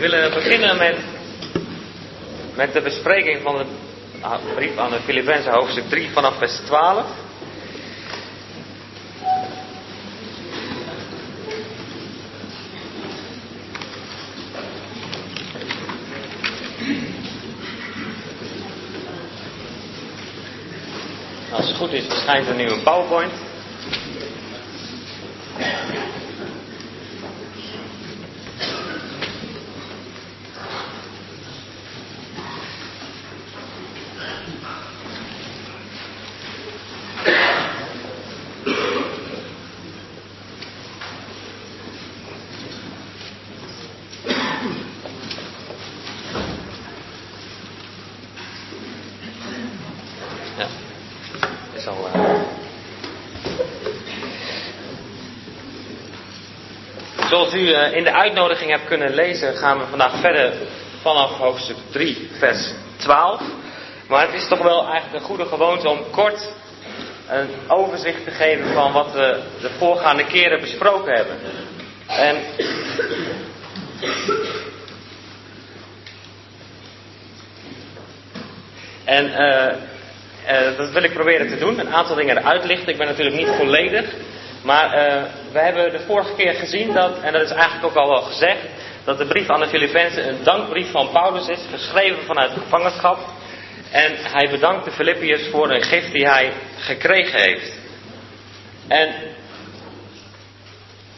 willen beginnen met, met de bespreking van de brief aan de Filippenzen hoofdstuk 3 vanaf vers 12. Als het goed is, verschijnt er een PowerPoint. Ja, is al. eh. Zoals u eh, in de uitnodiging hebt kunnen lezen, gaan we vandaag verder vanaf hoofdstuk 3, vers 12. Maar het is toch wel eigenlijk een goede gewoonte om kort een overzicht te geven van wat we de voorgaande keren besproken hebben. En En eh, eh, dat wil ik proberen te doen. Een aantal dingen eruit lichten. Ik ben natuurlijk niet volledig. Maar eh, we hebben de vorige keer gezien dat, en dat is eigenlijk ook al wel gezegd, dat de brief aan de Filippenzen een dankbrief van Paulus is, geschreven vanuit gevangenschap. En hij bedankt de Filippiërs voor een gift die hij gekregen heeft. En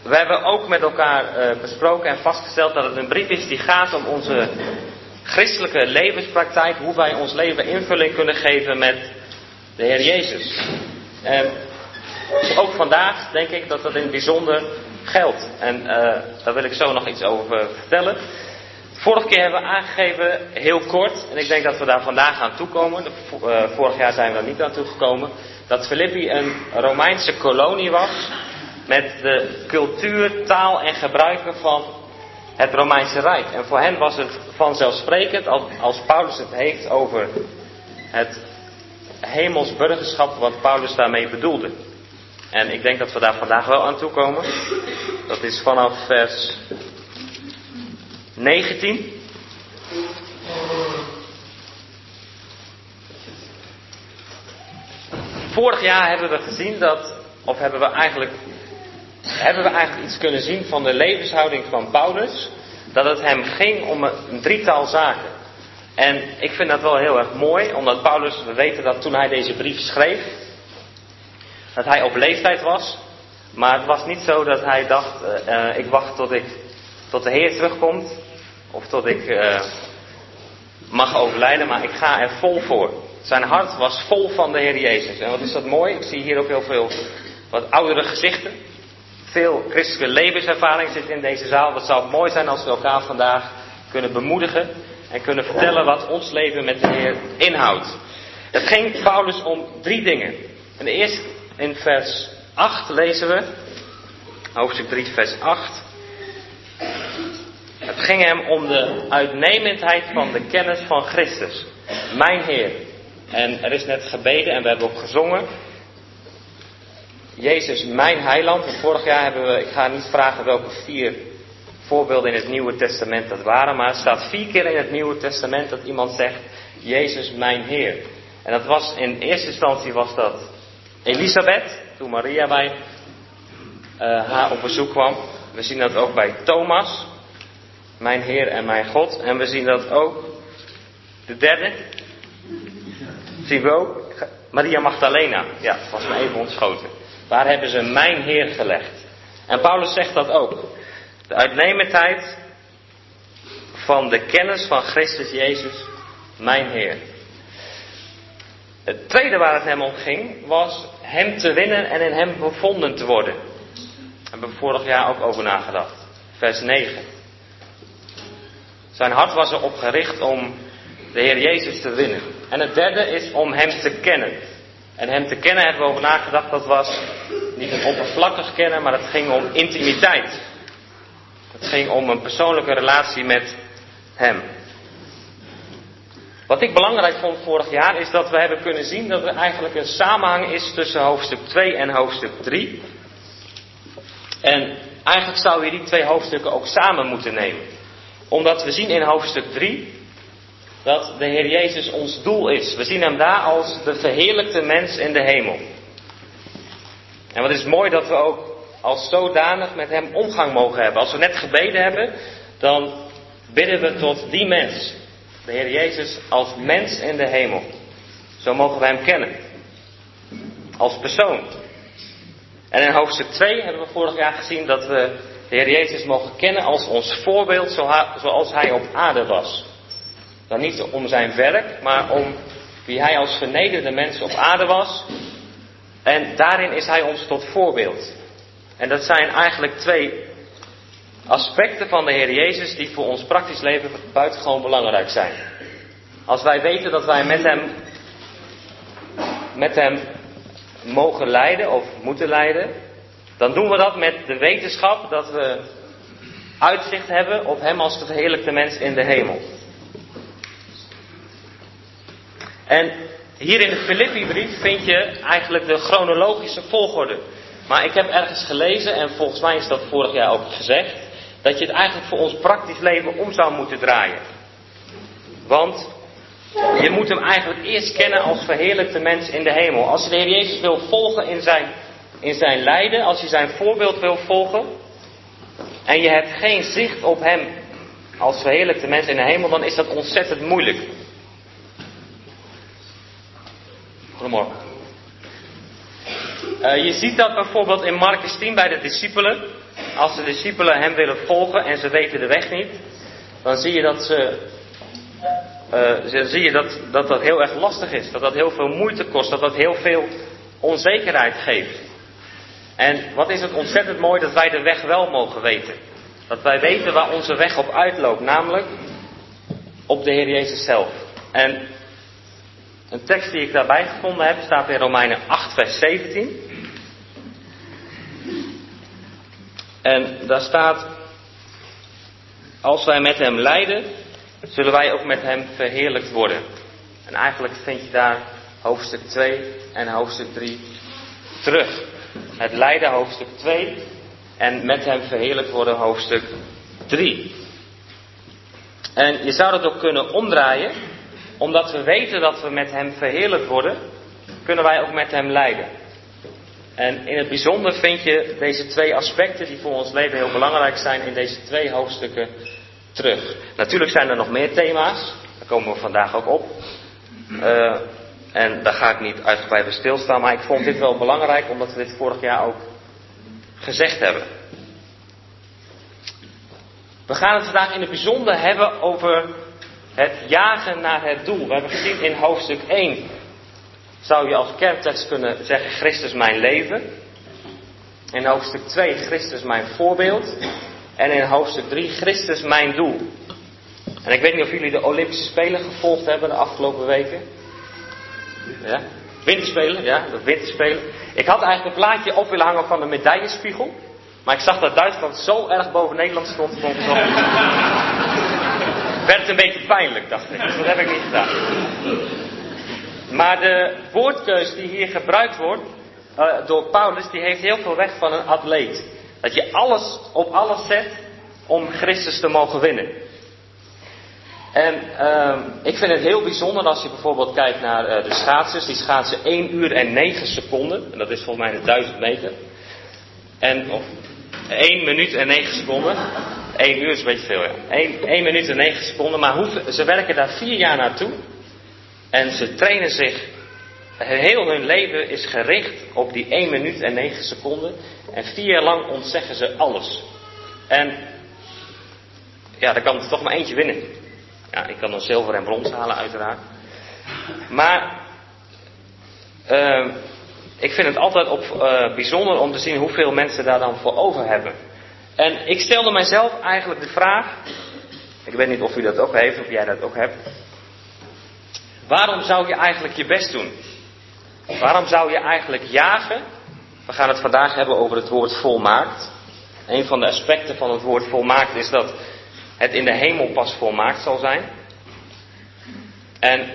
we hebben ook met elkaar eh, besproken en vastgesteld dat het een brief is die gaat om onze christelijke levenspraktijk, hoe wij ons leven invulling kunnen geven met de Heer Jezus. En ook vandaag denk ik dat dat in het bijzonder geldt. En eh, daar wil ik zo nog iets over vertellen. Vorige keer hebben we aangegeven, heel kort, en ik denk dat we daar vandaag aan toekomen. Eh, vorig jaar zijn we daar niet aan toegekomen. Dat Filippi een Romeinse kolonie was. Met de cultuur, taal en gebruiken van het Romeinse Rijk. En voor hen was het vanzelfsprekend, als, als Paulus het heeft over het hemels burgerschap, wat Paulus daarmee bedoelde. En ik denk dat we daar vandaag wel aan toekomen. Dat is vanaf vers 19. Vorig jaar hebben we gezien dat, of hebben we eigenlijk hebben we eigenlijk iets kunnen zien van de levenshouding van Paulus. Dat het hem ging om een drietal zaken. En ik vind dat wel heel erg mooi, omdat Paulus, we weten dat toen hij deze brief schreef, dat hij op leeftijd was. Maar het was niet zo dat hij dacht, eh, eh, ik wacht tot, ik, tot de Heer terugkomt. Of tot ik eh, mag overlijden, maar ik ga er vol voor. Zijn hart was vol van de Heer Jezus. En wat is dat mooi? Ik zie hier ook heel veel wat oudere gezichten. Veel christelijke levenservaring zit in deze zaal. Wat zou mooi zijn als we elkaar vandaag kunnen bemoedigen en kunnen vertellen wat ons leven met de Heer inhoudt. Het ging Paulus om drie dingen. En eerst in vers 8 lezen we, hoofdstuk 3, vers 8. Het ging hem om de uitnemendheid van de kennis van Christus, mijn Heer. En er is net gebeden en we hebben ook gezongen. Jezus, mijn heiland. En vorig jaar hebben we, ik ga niet vragen welke vier voorbeelden in het Nieuwe Testament dat waren, maar het staat vier keer in het Nieuwe Testament dat iemand zegt, Jezus, mijn Heer. En dat was in eerste instantie was dat Elisabeth, toen Maria bij eh, haar op bezoek kwam. We zien dat ook bij Thomas, mijn Heer en mijn God. En we zien dat ook, de derde, zien we ook, Maria Magdalena. Ja, het was me even ontschoten. Waar hebben ze mijn Heer gelegd? En Paulus zegt dat ook. De uitnemendheid van de kennis van Christus Jezus, mijn Heer. Het tweede waar het hem om ging, was hem te winnen en in hem bevonden te worden. Daar hebben we vorig jaar ook over nagedacht. Vers 9. Zijn hart was erop gericht om de Heer Jezus te winnen. En het derde is om hem te kennen. En hem te kennen hebben we over nagedacht, dat was niet een oppervlakkig kennen, maar het ging om intimiteit. Het ging om een persoonlijke relatie met hem. Wat ik belangrijk vond vorig jaar is dat we hebben kunnen zien dat er eigenlijk een samenhang is tussen hoofdstuk 2 en hoofdstuk 3. En eigenlijk zou je die twee hoofdstukken ook samen moeten nemen. Omdat we zien in hoofdstuk 3 dat de Heer Jezus ons doel is. We zien hem daar als de verheerlijkte mens in de hemel. En wat is mooi dat we ook als zodanig met hem omgang mogen hebben. Als we net gebeden hebben, dan bidden we tot die mens. De Heer Jezus als mens in de hemel. Zo mogen we hem kennen. Als persoon. En in hoofdstuk 2 hebben we vorig jaar gezien dat we de Heer Jezus mogen kennen als ons voorbeeld zoals hij op aarde was. Dan niet om zijn werk, maar om wie hij als vernederde mens op aarde was. En daarin is hij ons tot voorbeeld. En dat zijn eigenlijk twee aspecten van de Heer Jezus die voor ons praktisch leven buitengewoon belangrijk zijn. Als wij weten dat wij met Hem, met hem mogen lijden of moeten lijden, dan doen we dat met de wetenschap dat we uitzicht hebben op Hem als de verheerlijkte mens in de hemel. En hier in de Filippi-brief vind je eigenlijk de chronologische volgorde. Maar ik heb ergens gelezen, en volgens mij is dat vorig jaar ook gezegd, dat je het eigenlijk voor ons praktisch leven om zou moeten draaien. Want je moet hem eigenlijk eerst kennen als verheerlijkte mens in de hemel. Als je de Heer Jezus wil volgen in zijn, in zijn lijden, als je zijn voorbeeld wil volgen, en je hebt geen zicht op hem als verheerlijkte mens in de hemel, dan is dat ontzettend moeilijk. Goedemorgen. Uh, je ziet dat bijvoorbeeld in Marcus 10 bij de discipelen. Als de discipelen hem willen volgen en ze weten de weg niet, dan zie je dat ze, uh, zie je dat, dat dat heel erg lastig is. Dat dat heel veel moeite kost. Dat dat heel veel onzekerheid geeft. En wat is het ontzettend mooi dat wij de weg wel mogen weten. Dat wij weten waar onze weg op uitloopt, namelijk op de Heer Jezus zelf. En een tekst die ik daarbij gevonden heb staat in Romeinen 8, vers 17. En daar staat, als wij met hem lijden, zullen wij ook met hem verheerlijkt worden. En eigenlijk vind je daar hoofdstuk 2 en hoofdstuk 3 terug. Het lijden hoofdstuk 2 en met hem verheerlijkt worden hoofdstuk 3. En je zou dat ook kunnen omdraaien omdat we weten dat we met Hem verheerlijk worden, kunnen wij ook met Hem lijden. En in het bijzonder vind je deze twee aspecten die voor ons leven heel belangrijk zijn in deze twee hoofdstukken terug. Natuurlijk zijn er nog meer thema's, daar komen we vandaag ook op. Uh, en daar ga ik niet uitgebreid bij stilstaan, maar ik vond dit wel belangrijk omdat we dit vorig jaar ook gezegd hebben. We gaan het vandaag in het bijzonder hebben over het jagen naar het doel. We hebben gezien in hoofdstuk 1 zou je als kerntekst kunnen zeggen Christus mijn leven. In hoofdstuk 2 Christus mijn voorbeeld. En in hoofdstuk 3 Christus mijn doel. En ik weet niet of jullie de Olympische Spelen gevolgd hebben de afgelopen weken. Ja? Winterspelen, ja, de winterspelen. Ik had eigenlijk een plaatje op willen hangen van de medaillespiegel. Maar ik zag dat Duitsland zo erg boven Nederland stond, vond ik werd het een beetje pijnlijk, dacht ik. Dus dat heb ik niet gedaan. Maar de woordkeus die hier gebruikt wordt uh, door Paulus, die heeft heel veel weg van een atleet. Dat je alles op alles zet om Christus te mogen winnen. En uh, ik vind het heel bijzonder als je bijvoorbeeld kijkt naar uh, de schaatsers. Die schaatsen 1 uur en 9 seconden. En dat is volgens mij een 1000 meter. En, of 1 minuut en 9 seconden. 1 uur is een beetje veel, ja. 1, 1 minuut en 9 seconden. Maar ze werken daar 4 jaar naartoe. En ze trainen zich. Heel hun leven is gericht op die 1 minuut en 9 seconden. En 4 jaar lang ontzeggen ze alles. En ja, dan kan er toch maar eentje winnen. Ja, ik kan dan zilver en brons halen, uiteraard. Maar uh, ik vind het altijd op, uh, bijzonder om te zien hoeveel mensen daar dan voor over hebben. En ik stelde mijzelf eigenlijk de vraag, ik weet niet of u dat ook heeft, of jij dat ook hebt. Waarom zou je eigenlijk je best doen? Waarom zou je eigenlijk jagen? We gaan het vandaag hebben over het woord volmaakt. Een van de aspecten van het woord volmaakt is dat het in de hemel pas volmaakt zal zijn. En,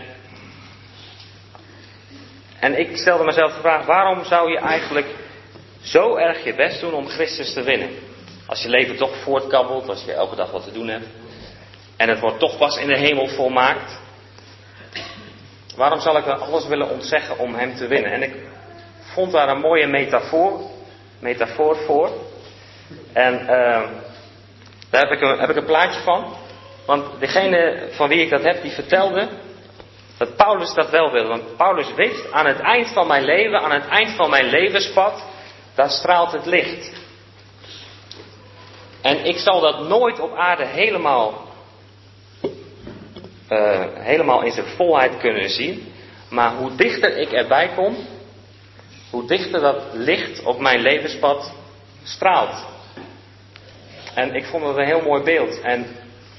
en ik stelde mezelf de vraag, waarom zou je eigenlijk zo erg je best doen om Christus te winnen? Als je leven toch voortkabbelt, als je elke dag wat te doen hebt. en het wordt toch pas in de hemel volmaakt. Waarom zal ik alles willen ontzeggen om hem te winnen? En ik vond daar een mooie metafoor, metafoor voor. En uh, daar heb ik, een, heb ik een plaatje van. Want degene van wie ik dat heb, die vertelde dat Paulus dat wel wilde. Want Paulus wist, aan het eind van mijn leven, aan het eind van mijn levenspad, daar straalt het licht. En ik zal dat nooit op aarde helemaal, uh, helemaal in zijn volheid kunnen zien. Maar hoe dichter ik erbij kom, hoe dichter dat licht op mijn levenspad straalt. En ik vond het een heel mooi beeld. En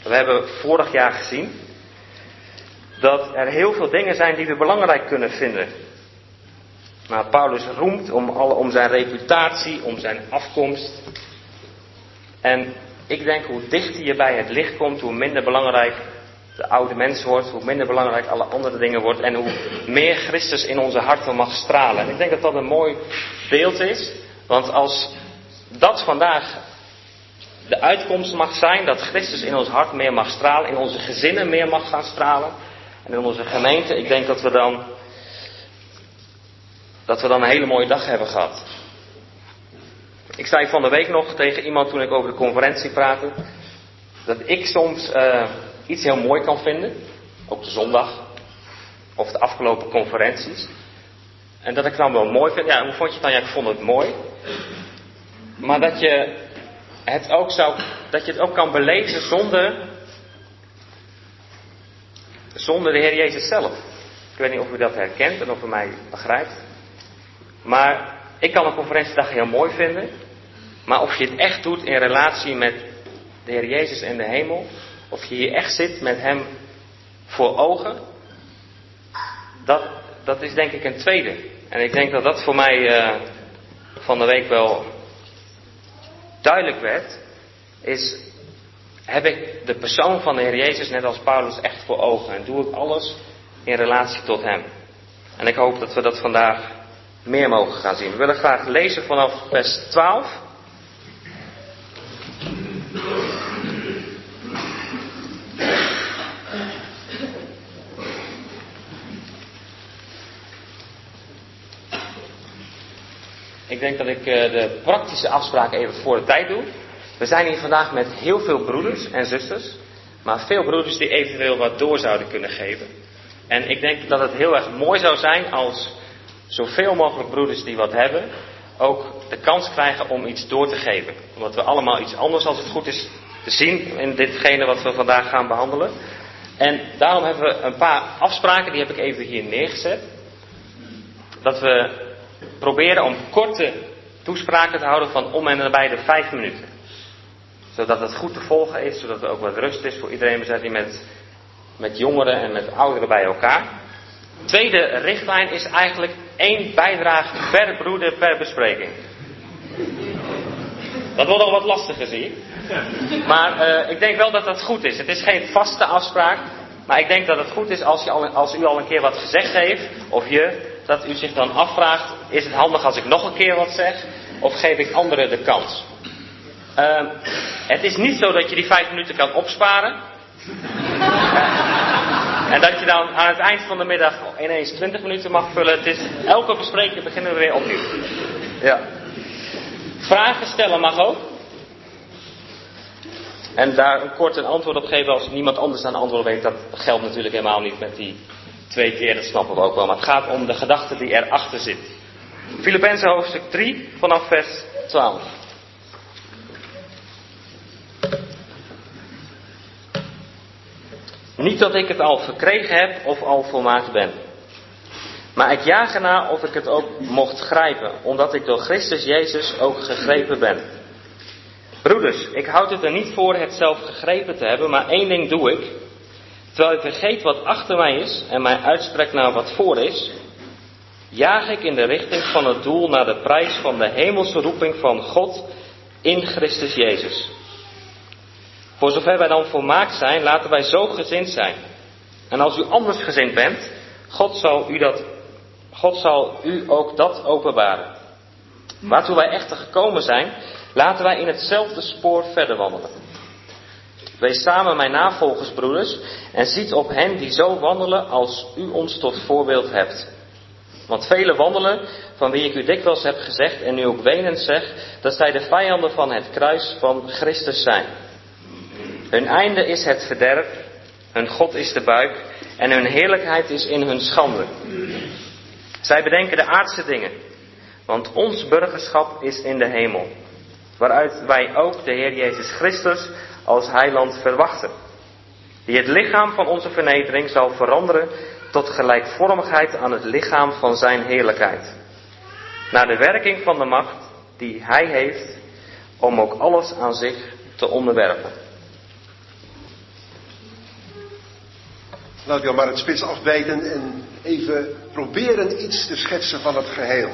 we hebben vorig jaar gezien dat er heel veel dingen zijn die we belangrijk kunnen vinden. Maar Paulus roemt om, alle, om zijn reputatie, om zijn afkomst. En ik denk hoe dichter je bij het licht komt, hoe minder belangrijk de oude mens wordt, hoe minder belangrijk alle andere dingen wordt en hoe meer Christus in onze harten mag stralen. En ik denk dat dat een mooi beeld is, want als dat vandaag de uitkomst mag zijn, dat Christus in ons hart meer mag stralen, in onze gezinnen meer mag gaan stralen en in onze gemeente, ik denk dat we dan dat we dan een hele mooie dag hebben gehad. Ik zei van de week nog tegen iemand toen ik over de conferentie praatte, dat ik soms uh, iets heel mooi kan vinden, op de zondag, of de afgelopen conferenties. En dat ik dan wel mooi vind. Ja, hoe vond je het dan? Ja, ik vond het mooi. Maar dat je het ook zou, dat je het ook kan belezen zonder, zonder de Heer Jezus zelf. Ik weet niet of u dat herkent en of u mij begrijpt. Maar ik kan een conferentiedag heel mooi vinden. Maar of je het echt doet in relatie met de Heer Jezus en de hemel. Of je hier echt zit met Hem voor ogen. Dat, dat is denk ik een tweede. En ik denk dat dat voor mij uh, van de week wel duidelijk werd. Is, heb ik de persoon van de Heer Jezus net als Paulus echt voor ogen. En doe ik alles in relatie tot Hem. En ik hoop dat we dat vandaag meer mogen gaan zien. We willen graag lezen vanaf vers 12. Ik denk dat ik eh, de praktische afspraken even voor de tijd doe. We zijn hier vandaag met heel veel broeders en zusters. Maar veel broeders die eventueel wat door zouden kunnen geven. En ik denk dat het heel erg mooi zou zijn als zoveel mogelijk broeders die wat hebben, ook de kans krijgen om iets door te geven. Omdat we allemaal iets anders, als het goed is, te zien in ditgene wat we vandaag gaan behandelen. En daarom hebben we een paar afspraken, die heb ik even hier neergezet. Dat we proberen om korte toespraken te houden van om en nabij de vijf minuten. Zodat het goed te volgen is, zodat er ook wat rust is voor iedereen. We zijn hier met, met jongeren en met ouderen bij elkaar. Tweede richtlijn is eigenlijk één bijdrage per broeder per bespreking. Dat wordt al wat lastiger, zie je. Maar uh, ik denk wel dat dat goed is. Het is geen vaste afspraak. Maar ik denk dat het goed is als, je al, als u al een keer wat gezegd heeft, of je, dat u zich dan afvraagt: is het handig als ik nog een keer wat zeg? Of geef ik anderen de kans? Uh, het is niet zo dat je die vijf minuten kan opsparen. En dat je dan aan het eind van de middag ineens 20 minuten mag vullen. Het is, elke bespreking beginnen we weer opnieuw. Ja. Vragen stellen mag ook. En daar een kort een antwoord op geven als niemand anders een antwoord weet. Dat geldt natuurlijk helemaal niet met die twee keer, dat snappen we ook wel. Maar het gaat om de gedachte die erachter zit. Filippenzen hoofdstuk 3 vanaf vers 12. Niet dat ik het al verkregen heb of al volmaakt ben. Maar ik jaag ernaar of ik het ook mocht grijpen, omdat ik door Christus Jezus ook gegrepen ben. Broeders, ik houd het er niet voor het zelf gegrepen te hebben, maar één ding doe ik. Terwijl ik vergeet wat achter mij is en mij uitstrek naar wat voor is, jaag ik in de richting van het doel naar de prijs van de hemelse roeping van God in Christus Jezus. Voor zover wij dan volmaakt zijn, laten wij zo gezind zijn. En als u anders gezind bent, God zal u, dat, God zal u ook dat openbaren. Waartoe wij echter gekomen zijn, laten wij in hetzelfde spoor verder wandelen. Wees samen mijn navolgers, broeders, en ziet op hen die zo wandelen als u ons tot voorbeeld hebt. Want vele wandelen, van wie ik u dikwijls heb gezegd en nu ook wenend zeg, dat zij de vijanden van het kruis van Christus zijn. Hun einde is het verderf, hun God is de buik en hun heerlijkheid is in hun schande. Zij bedenken de aardse dingen, want ons burgerschap is in de hemel, waaruit wij ook de Heer Jezus Christus als heiland verwachten, die het lichaam van onze vernedering zal veranderen tot gelijkvormigheid aan het lichaam van zijn heerlijkheid, naar de werking van de macht die hij heeft om ook alles aan zich te onderwerpen. Laten we maar het spits afbijten en even proberen iets te schetsen van het geheel.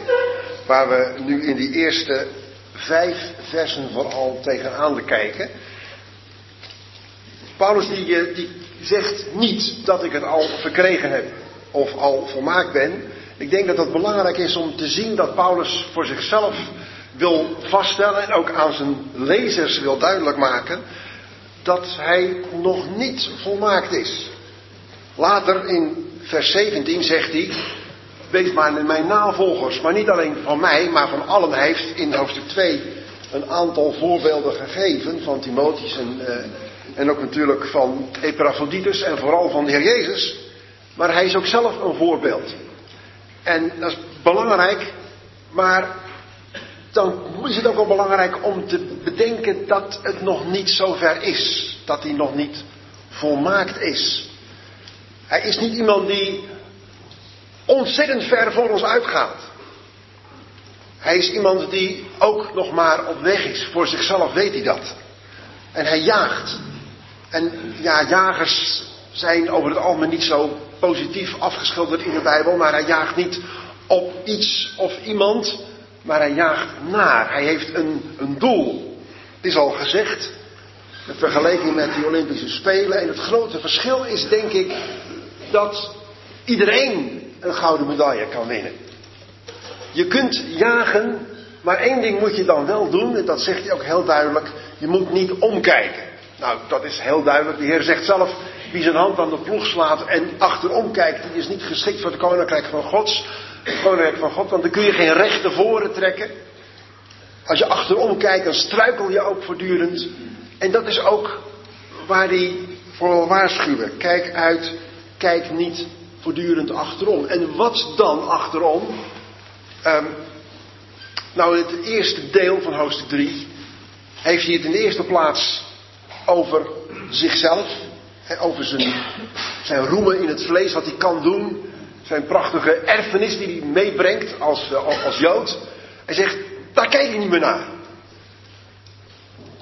Waar we nu in die eerste vijf versen vooral tegenaan kijken. Paulus die, eh, die zegt niet dat ik het al verkregen heb of al volmaakt ben. Ik denk dat het belangrijk is om te zien dat Paulus voor zichzelf wil vaststellen en ook aan zijn lezers wil duidelijk maken dat hij nog niet volmaakt is. Later in vers 17 zegt hij, wees maar mijn navolgers, maar niet alleen van mij, maar van allen. Hij heeft in hoofdstuk 2 een aantal voorbeelden gegeven van Timotheus en, uh, en ook natuurlijk van Epaphroditus en vooral van de Heer Jezus. Maar hij is ook zelf een voorbeeld. En dat is belangrijk, maar dan is het ook wel belangrijk om te bedenken dat het nog niet zover is. Dat hij nog niet volmaakt is. Hij is niet iemand die ontzettend ver voor ons uitgaat. Hij is iemand die ook nog maar op weg is. Voor zichzelf weet hij dat. En hij jaagt. En ja, jagers zijn over het algemeen niet zo positief afgeschilderd in de Bijbel, maar hij jaagt niet op iets of iemand, maar hij jaagt naar. Hij heeft een, een doel. Het is al gezegd, in vergelijking met die Olympische Spelen. En het grote verschil is, denk ik, dat iedereen een gouden medaille kan winnen. Je kunt jagen, maar één ding moet je dan wel doen, en dat zegt hij ook heel duidelijk: je moet niet omkijken. Nou, dat is heel duidelijk. De Heer zegt zelf: wie zijn hand aan de ploeg slaat en achterom kijkt, die is niet geschikt voor het koninkrijk van Gods. Het koninkrijk van God, want dan kun je geen rechte voren trekken. Als je achterom kijkt, dan struikel je ook voortdurend. En dat is ook waar hij voor wil waarschuwen. Kijk uit kijk niet voortdurend achterom. En wat dan achterom? Um, nou, het eerste deel van hoofdstuk 3 heeft hij het in de eerste plaats over zichzelf. Over zijn, zijn roemen in het vlees, wat hij kan doen. Zijn prachtige erfenis die hij meebrengt als, eh, als Jood. Hij zegt, daar kijk ik niet meer naar.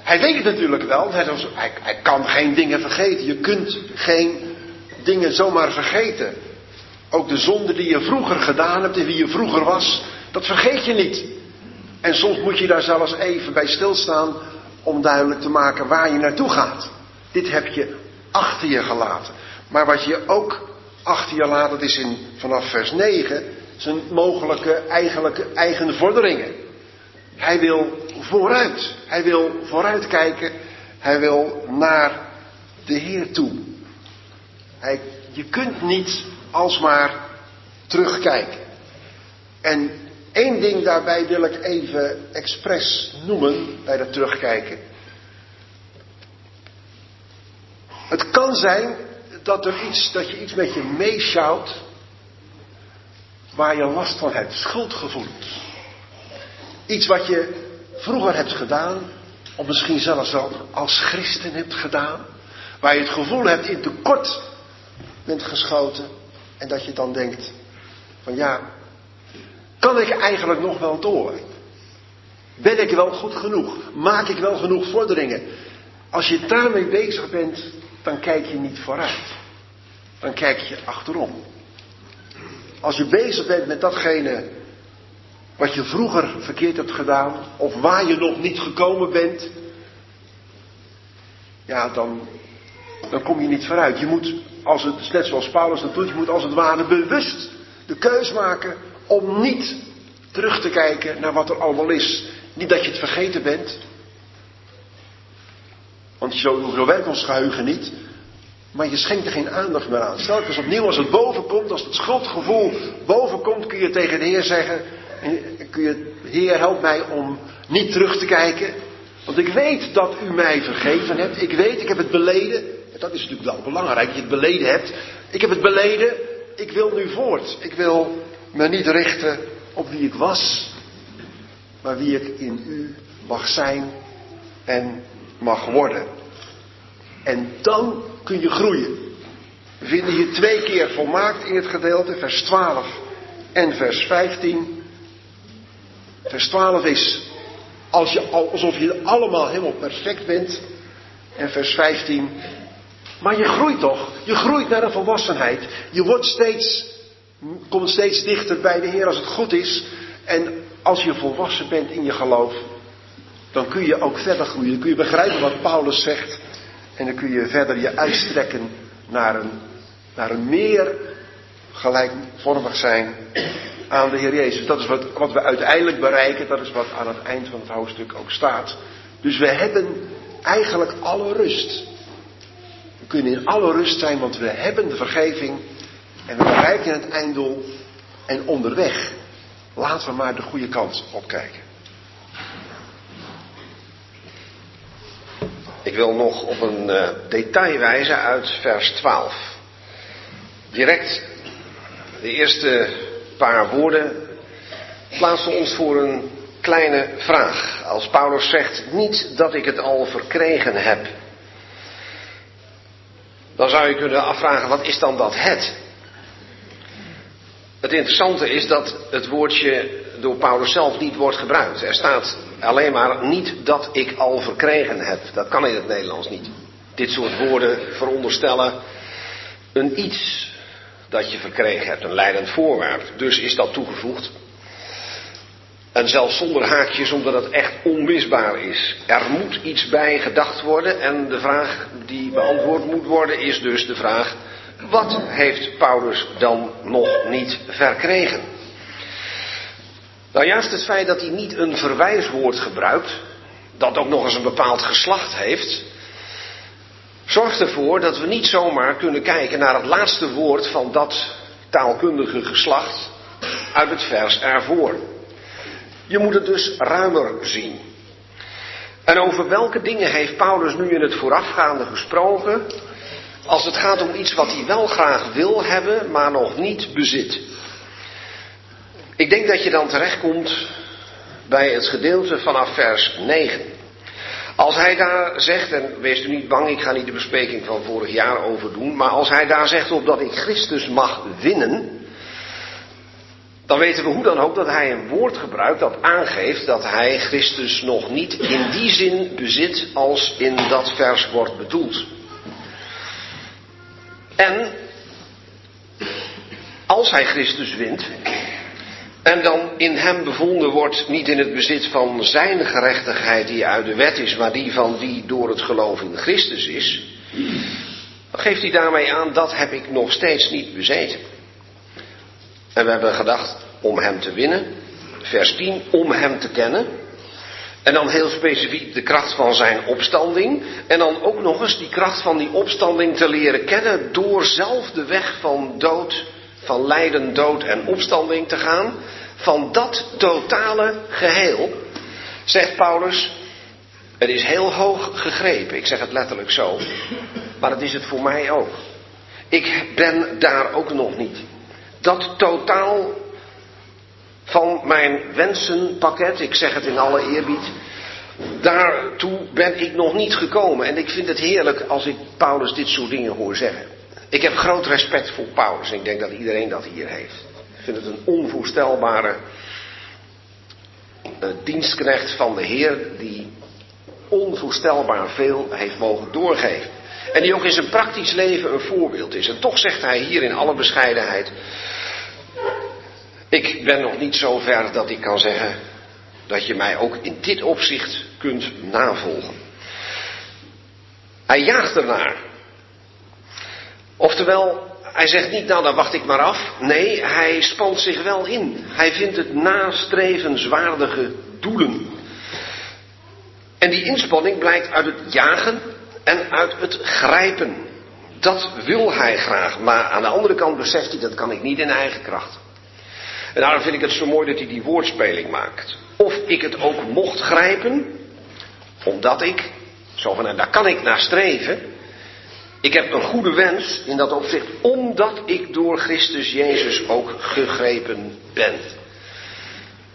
Hij weet het natuurlijk wel. Hij, hij kan geen dingen vergeten. Je kunt geen dingen zomaar vergeten. Ook de zonde die je vroeger gedaan hebt en wie je vroeger was, dat vergeet je niet. En soms moet je daar zelfs even bij stilstaan om duidelijk te maken waar je naartoe gaat. Dit heb je achter je gelaten. Maar wat je ook achter je laat, dat is in, vanaf vers 9, zijn mogelijke eigenlijke eigen vorderingen. Hij wil vooruit. Hij wil vooruitkijken. Hij wil naar de Heer toe. Hij, je kunt niet alsmaar terugkijken. En één ding daarbij wil ik even expres noemen bij dat terugkijken. Het kan zijn dat, er iets, dat je iets met je meeschouwt waar je last van hebt, schuldgevoel. Iets wat je vroeger hebt gedaan, of misschien zelfs wel als christen hebt gedaan, waar je het gevoel hebt in tekort bent geschoten en dat je dan denkt van ja, kan ik eigenlijk nog wel door? Ben ik wel goed genoeg? Maak ik wel genoeg vorderingen? Als je daarmee bezig bent, dan kijk je niet vooruit. Dan kijk je achterom. Als je bezig bent met datgene wat je vroeger verkeerd hebt gedaan, of waar je nog niet gekomen bent, ja, dan, dan kom je niet vooruit. Je moet als het, net zoals Paulus dat doet, je moet als het ware bewust de keus maken om niet terug te kijken naar wat er allemaal is. Niet dat je het vergeten bent. Want zo, zo werkt ons geheugen niet. Maar je schenkt er geen aandacht meer aan. Stelkens opnieuw, als het bovenkomt, als het schuldgevoel bovenkomt, kun je tegen de Heer zeggen: kun je, Heer, help mij om niet terug te kijken. Want ik weet dat u mij vergeven hebt. Ik weet, ik heb het beleden. Dat is natuurlijk wel belangrijk, dat je het beleden hebt. Ik heb het beleden. Ik wil nu voort. Ik wil me niet richten op wie ik was, maar wie ik in u mag zijn en mag worden. En dan kun je groeien. We vinden hier twee keer volmaakt in het gedeelte, vers 12 en vers 15. Vers 12 is als je, alsof je allemaal helemaal perfect bent. En vers 15. Maar je groeit toch? Je groeit naar een volwassenheid. Je wordt steeds, komt steeds dichter bij de Heer als het goed is. En als je volwassen bent in je geloof, dan kun je ook verder groeien. Dan kun je begrijpen wat Paulus zegt. En dan kun je verder je uitstrekken naar een, naar een meer gelijkvormig zijn aan de Heer Jezus. Dat is wat, wat we uiteindelijk bereiken. Dat is wat aan het eind van het hoofdstuk ook staat. Dus we hebben eigenlijk alle rust. We kunnen in alle rust zijn, want we hebben de vergeving. En we bereiken het einddoel. En onderweg laten we maar de goede kant opkijken. Ik wil nog op een uh, detail wijzen uit vers 12. Direct de eerste paar woorden plaatsen ons voor een kleine vraag. Als Paulus zegt, niet dat ik het al verkregen heb. Dan zou je kunnen afvragen, wat is dan dat het? Het interessante is dat het woordje door Paulus zelf niet wordt gebruikt. Er staat alleen maar niet dat ik al verkregen heb. Dat kan in het Nederlands niet. Dit soort woorden veronderstellen een iets dat je verkregen hebt, een leidend voorwerp. Dus is dat toegevoegd. En zelfs zonder haakjes, omdat het echt onmisbaar is. Er moet iets bij gedacht worden en de vraag die beantwoord moet worden is dus de vraag, wat heeft Paulus dan nog niet verkregen? Nou, juist het feit dat hij niet een verwijswoord gebruikt, dat ook nog eens een bepaald geslacht heeft, zorgt ervoor dat we niet zomaar kunnen kijken naar het laatste woord van dat taalkundige geslacht uit het vers ervoor. Je moet het dus ruimer zien. En over welke dingen heeft Paulus nu in het voorafgaande gesproken, als het gaat om iets wat hij wel graag wil hebben, maar nog niet bezit? Ik denk dat je dan terechtkomt bij het gedeelte vanaf vers 9. Als hij daar zegt, en wees u niet bang, ik ga niet de bespreking van vorig jaar overdoen, maar als hij daar zegt op dat ik Christus mag winnen, dan weten we hoe dan ook dat hij een woord gebruikt dat aangeeft dat hij Christus nog niet in die zin bezit als in dat vers wordt bedoeld. En als hij Christus wint, en dan in hem bevonden wordt niet in het bezit van zijn gerechtigheid die uit de wet is, maar die van wie door het geloof in Christus is. Geeft hij daarmee aan, dat heb ik nog steeds niet bezeten. En we hebben gedacht om hem te winnen. Vers 10, om hem te kennen. En dan heel specifiek de kracht van zijn opstanding. En dan ook nog eens die kracht van die opstanding te leren kennen door zelf de weg van dood van lijden, dood en opstanding te gaan, van dat totale geheel, zegt Paulus, het is heel hoog gegrepen. Ik zeg het letterlijk zo. Maar het is het voor mij ook. Ik ben daar ook nog niet. Dat totaal van mijn wensenpakket, ik zeg het in alle eerbied, daartoe ben ik nog niet gekomen. En ik vind het heerlijk als ik Paulus dit soort dingen hoor zeggen. Ik heb groot respect voor Paulus en ik denk dat iedereen dat hier heeft. Ik vind het een onvoorstelbare uh, dienstknecht van de Heer die onvoorstelbaar veel heeft mogen doorgeven. En die ook in zijn praktisch leven een voorbeeld is. En toch zegt hij hier in alle bescheidenheid: Ik ben nog niet zo ver dat ik kan zeggen dat je mij ook in dit opzicht kunt navolgen. Hij jaagt ernaar. Oftewel, hij zegt niet, nou dan wacht ik maar af. Nee, hij spant zich wel in. Hij vindt het nastrevenswaardige doelen. En die inspanning blijkt uit het jagen en uit het grijpen. Dat wil hij graag, maar aan de andere kant beseft hij dat kan ik niet in eigen kracht. En daarom vind ik het zo mooi dat hij die woordspeling maakt. Of ik het ook mocht grijpen, omdat ik, zo van, en daar kan ik naar streven. Ik heb een goede wens in dat opzicht, omdat ik door Christus Jezus ook gegrepen ben.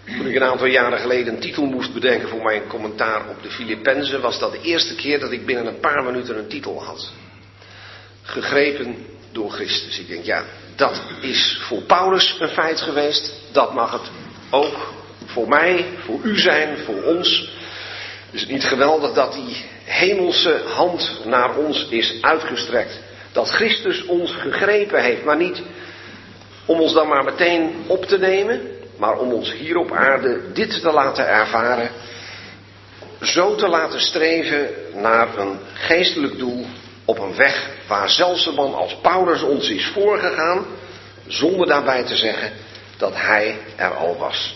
Toen ik een aantal jaren geleden een titel moest bedenken voor mijn commentaar op de Filippenzen, was dat de eerste keer dat ik binnen een paar minuten een titel had. Gegrepen door Christus. Ik denk, ja, dat is voor Paulus een feit geweest. Dat mag het ook voor mij, voor u zijn, voor ons. Is het niet geweldig dat die hemelse hand naar ons is uitgestrekt? Dat Christus ons gegrepen heeft, maar niet om ons dan maar meteen op te nemen, maar om ons hier op aarde dit te laten ervaren, zo te laten streven naar een geestelijk doel op een weg waar zelfs een man als Paulus ons is voorgegaan, zonder daarbij te zeggen dat hij er al was.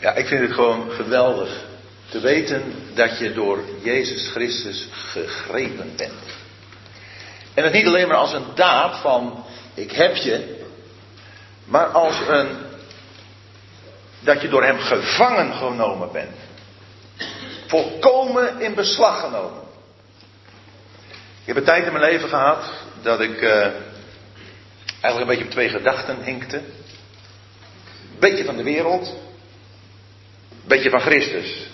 Ja, ik vind het gewoon geweldig te weten dat je door Jezus Christus gegrepen bent. En het niet alleen maar als een daad van ik heb je, maar als een dat je door hem gevangen genomen bent. Volkomen in beslag genomen. Ik heb een tijd in mijn leven gehad dat ik uh, eigenlijk een beetje op twee gedachten hinkte. Beetje van de wereld, een beetje van Christus.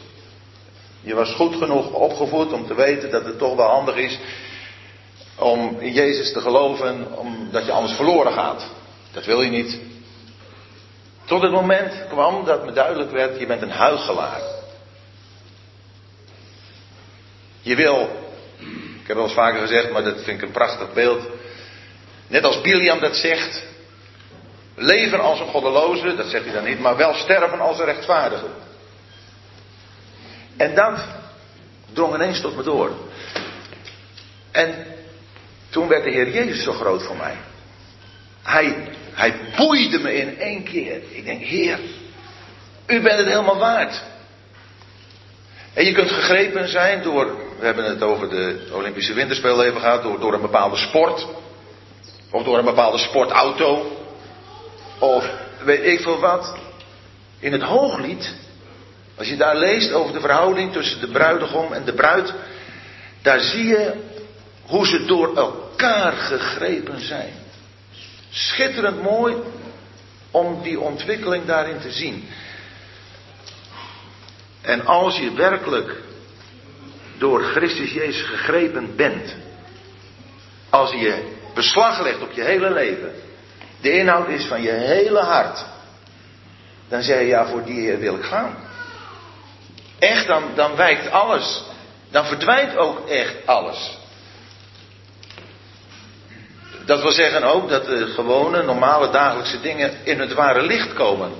Je was goed genoeg opgevoed om te weten dat het toch wel handig is om in Jezus te geloven, omdat je anders verloren gaat. Dat wil je niet. Tot het moment kwam dat me duidelijk werd, je bent een huigelaar. Je wil, ik heb wel eens vaker gezegd, maar dat vind ik een prachtig beeld. Net als Biliam dat zegt, leven als een goddeloze, dat zegt hij dan niet, maar wel sterven als een rechtvaardige. En dat drong ineens tot me door. En toen werd de Heer Jezus zo groot voor mij. Hij, hij boeide me in één keer. Ik denk, Heer, u bent het helemaal waard. En je kunt gegrepen zijn door, we hebben het over de Olympische Winterspelen even gehad, door, door een bepaalde sport. Of door een bepaalde sportauto. Of weet ik veel wat. In het hooglied, als je daar leest over de verhouding tussen de bruidegom en de bruid, daar zie je hoe ze door elkaar gegrepen zijn. Schitterend mooi om die ontwikkeling daarin te zien. En als je werkelijk door Christus Jezus gegrepen bent, als je beslag legt op je hele leven, de inhoud is van je hele hart, dan zeg je ja, voor die Heer wil ik gaan. Echt, dan, dan wijkt alles. Dan verdwijnt ook echt alles. Dat wil zeggen ook dat de gewone, normale, dagelijkse dingen in het ware licht komen.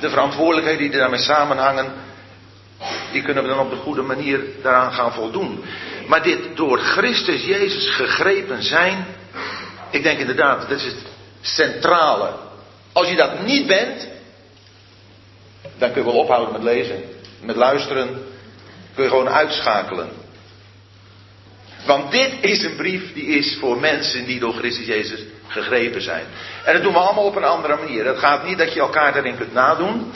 De verantwoordelijkheden die daarmee samenhangen, die kunnen we dan op de goede manier daaraan gaan voldoen. Maar dit door Christus Jezus gegrepen zijn, ik denk inderdaad, dat is het centrale. Als je dat niet bent, dan kun je wel ophouden met lezen, met luisteren, kun je gewoon uitschakelen. Want dit is een brief die is voor mensen die door Christus Jezus gegrepen zijn. En dat doen we allemaal op een andere manier. Het gaat niet dat je elkaar daarin kunt nadoen.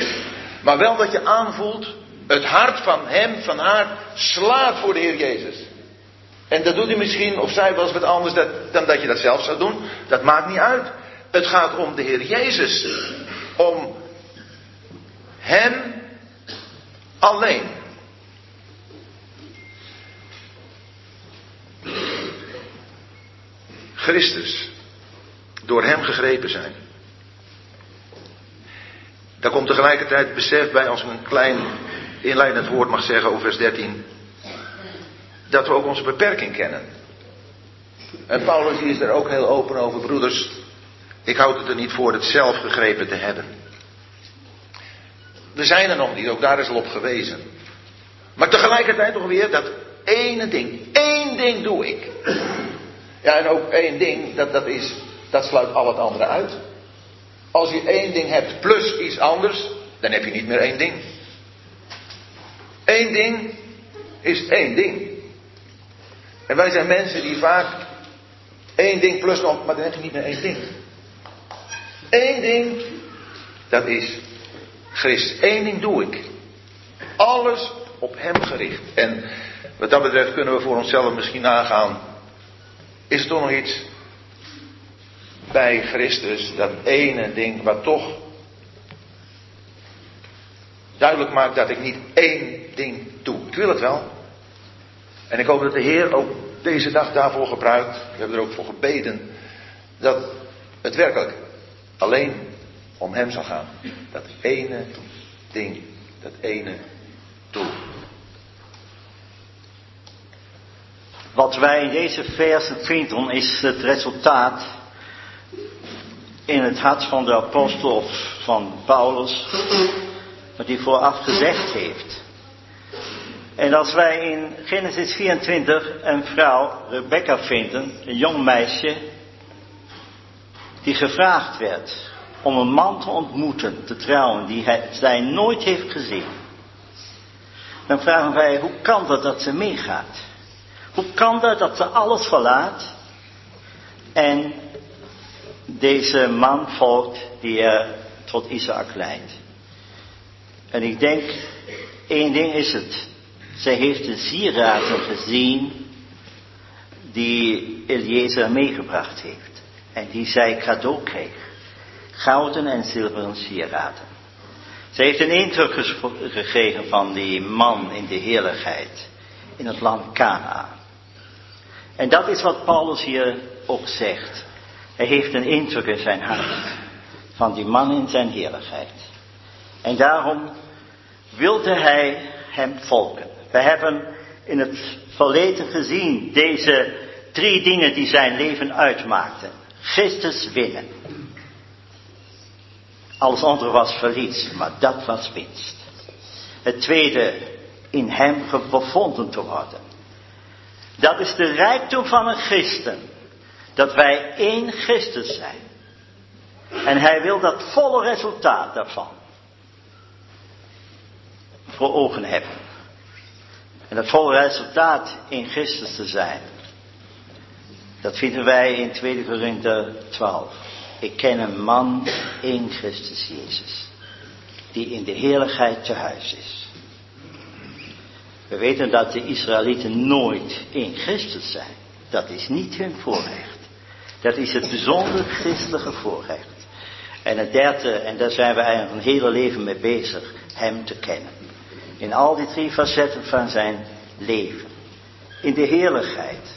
Maar wel dat je aanvoelt, het hart van hem, van haar, slaat voor de Heer Jezus. En dat doet hij misschien, of zij wel eens wat anders dan dat je dat zelf zou doen. Dat maakt niet uit. Het gaat om de Heer Jezus. Om Hem alleen. Christus. Door Hem gegrepen zijn. Daar komt tegelijkertijd besef bij als een klein inleidend woord mag zeggen over vers 13. Dat we ook onze beperking kennen. En Paulus is er ook heel open over, broeders. Ik houd het er niet voor het zelf gegrepen te hebben. We zijn er nog niet, ook daar is al op gewezen. Maar tegelijkertijd toch weer dat ene ding. één ding doe ik. Ja, en ook één ding, dat, dat, is, dat sluit al het andere uit. Als je één ding hebt plus iets anders, dan heb je niet meer één ding. Eén ding, is één ding. En wij zijn mensen die vaak één ding plus nog, maar dan heb je niet meer één ding. Eén ding, dat is Christus. Eén ding doe ik. Alles op Hem gericht. En wat dat betreft kunnen we voor onszelf misschien nagaan. Is er toch nog iets bij Christus, dat ene ding wat toch duidelijk maakt dat ik niet één ding doe. Ik wil het wel. En ik hoop dat de Heer ook deze dag daarvoor gebruikt. We hebben er ook voor gebeden. Dat het werkelijk alleen om Hem zal gaan. Dat ene ding. Dat ene doel. Wat wij in deze versen vinden is het resultaat in het hart van de apostel van Paulus, wat hij vooraf gezegd heeft. En als wij in Genesis 24 een vrouw, Rebecca, vinden, een jong meisje, die gevraagd werd om een man te ontmoeten, te trouwen, die hij, zij nooit heeft gezien. Dan vragen wij, hoe kan dat dat ze meegaat? Hoe kan dat dat ze alles verlaat en deze man volgt die er tot Isaac leidt? En ik denk, één ding is het. Zij heeft de sieraden gezien die Eliezer meegebracht heeft. En die zij cadeau kreeg. Gouden en zilveren sieraden. Ze heeft een indruk gekregen van die man in de heerlijkheid. In het land Cana. En dat is wat Paulus hier ook zegt. Hij heeft een indruk in zijn hart. Van die man in zijn heerlijkheid. En daarom wilde hij hem volgen. We hebben in het verleden gezien deze drie dingen die zijn leven uitmaakten. Christus winnen. Alles andere was verlies, maar dat was winst. Het tweede, in hem bevonden te worden. Dat is de rijkdom van een christen. Dat wij één Christus zijn. En hij wil dat volle resultaat daarvan voor ogen hebben. En dat volle resultaat in Christus te zijn. Dat vinden wij in 2 Korinther 12. Ik ken een man in Christus Jezus. Die in de heerlijkheid te huis is. We weten dat de Israëlieten nooit in Christus zijn. Dat is niet hun voorrecht. Dat is het bijzonder christelijke voorrecht. En het derde, en daar zijn we eigenlijk een hele leven mee bezig, hem te kennen. In al die drie facetten van zijn leven. In de heerlijkheid.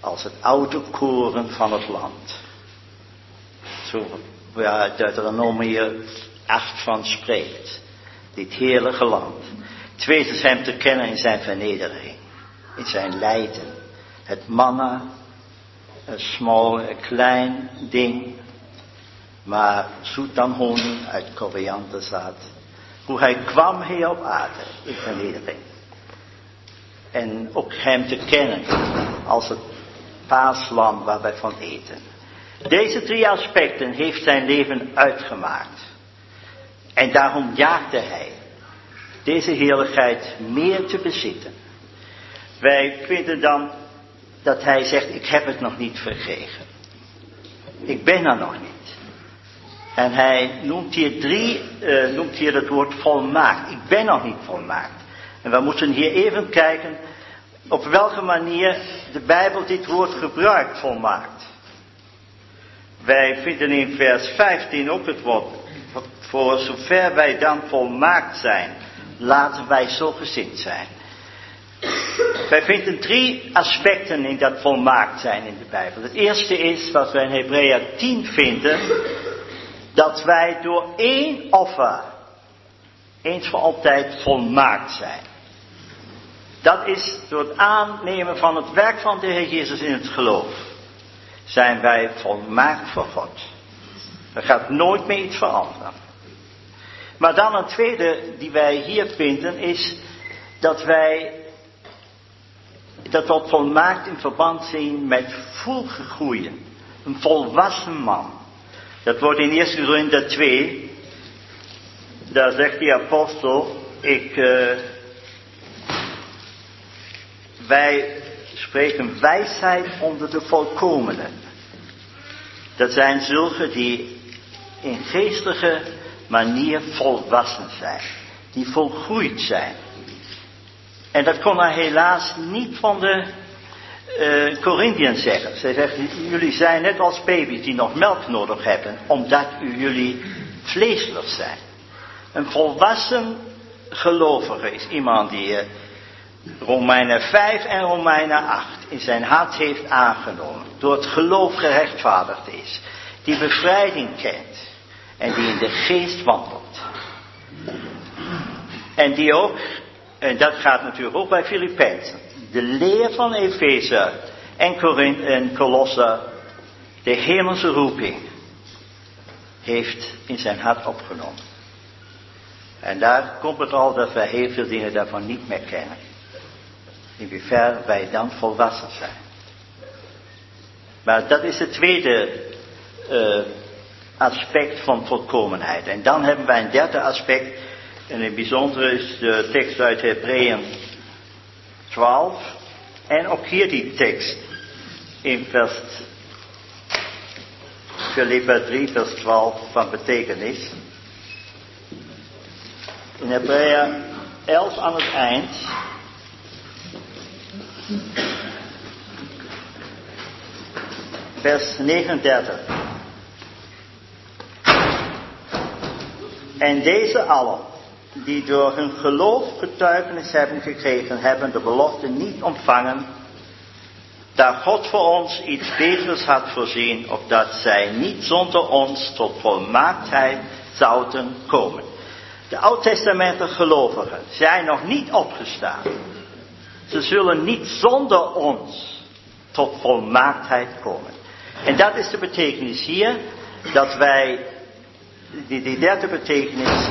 Als het oude koren van het land. Zo waar Deuteronomie 8 van spreekt. Dit heerlijke land. Twee is hem te kennen in zijn vernedering. In zijn lijden. Het manna. Een small, een klein ding. Maar zoet dan honing uit korianderzaad. Hoe hij kwam hier op aarde in vernedering. En ook hem te kennen als het paaslam waar wij van eten. Deze drie aspecten heeft zijn leven uitgemaakt. En daarom jaagde hij deze heerlijkheid meer te bezitten. Wij vinden dan dat hij zegt, ik heb het nog niet verkregen. Ik ben er nog niet. En hij noemt hier drie, uh, noemt hier het woord volmaakt. Ik ben nog niet volmaakt. En we moeten hier even kijken op welke manier de Bijbel dit woord gebruikt, volmaakt. Wij vinden in vers 15 ook het woord, voor zover wij dan volmaakt zijn, laten wij zo gezind zijn. Wij vinden drie aspecten in dat volmaakt zijn in de Bijbel. Het eerste is wat wij in Hebrea 10 vinden, dat wij door één offer eens voor altijd volmaakt zijn. Dat is door het aannemen van het werk van de Heer Jezus in het geloof. Zijn wij volmaakt voor God. Er gaat nooit meer iets veranderen. Maar dan een tweede die wij hier vinden is dat wij dat wat volmaakt in verband zien met volgegroeien. Een volwassen man. Dat wordt in 1 Korinther 2. Daar zegt die apostel, ik, uh, wij spreken wijsheid onder de volkomenen. Dat zijn zulke die in geestige manier volwassen zijn. Die volgroeid zijn. En dat kon hij helaas niet van de uh, Corinthiërs zeggen. Zij zeggen, jullie zijn net als baby's die nog melk nodig hebben, omdat u jullie vleeselijk zijn. Een volwassen gelovige is iemand die uh, Romeinen 5 en Romeinen 8 in zijn hart heeft aangenomen. Door het geloof gerechtvaardigd is. Die bevrijding kent. En die in de geest wandelt. En die ook, en dat gaat natuurlijk ook bij Filippenzen. De leer van Efeze en en Colosse. De hemelse roeping. Heeft in zijn hart opgenomen. En daar komt het al dat wij heel veel dingen daarvan niet meer kennen in hoeverre wij dan volwassen zijn. Maar dat is het tweede uh, aspect van volkomenheid. En dan hebben wij een derde aspect, en in het bijzonder is de tekst uit Hebreeën 12, en ook hier die tekst in vers Filippa 3, vers 12 van betekenis. In Hebreeën 11 aan het eind Vers 39. En deze allen, die door hun geloof getuigenis hebben gekregen, hebben de belofte niet ontvangen, daar God voor ons iets beters had voorzien, opdat zij niet zonder ons tot volmaaktheid zouden komen. De oud-testamentige gelovigen zijn nog niet opgestaan. Ze zullen niet zonder ons tot volmaaktheid komen. En dat is de betekenis hier, dat wij, die, die derde betekenis,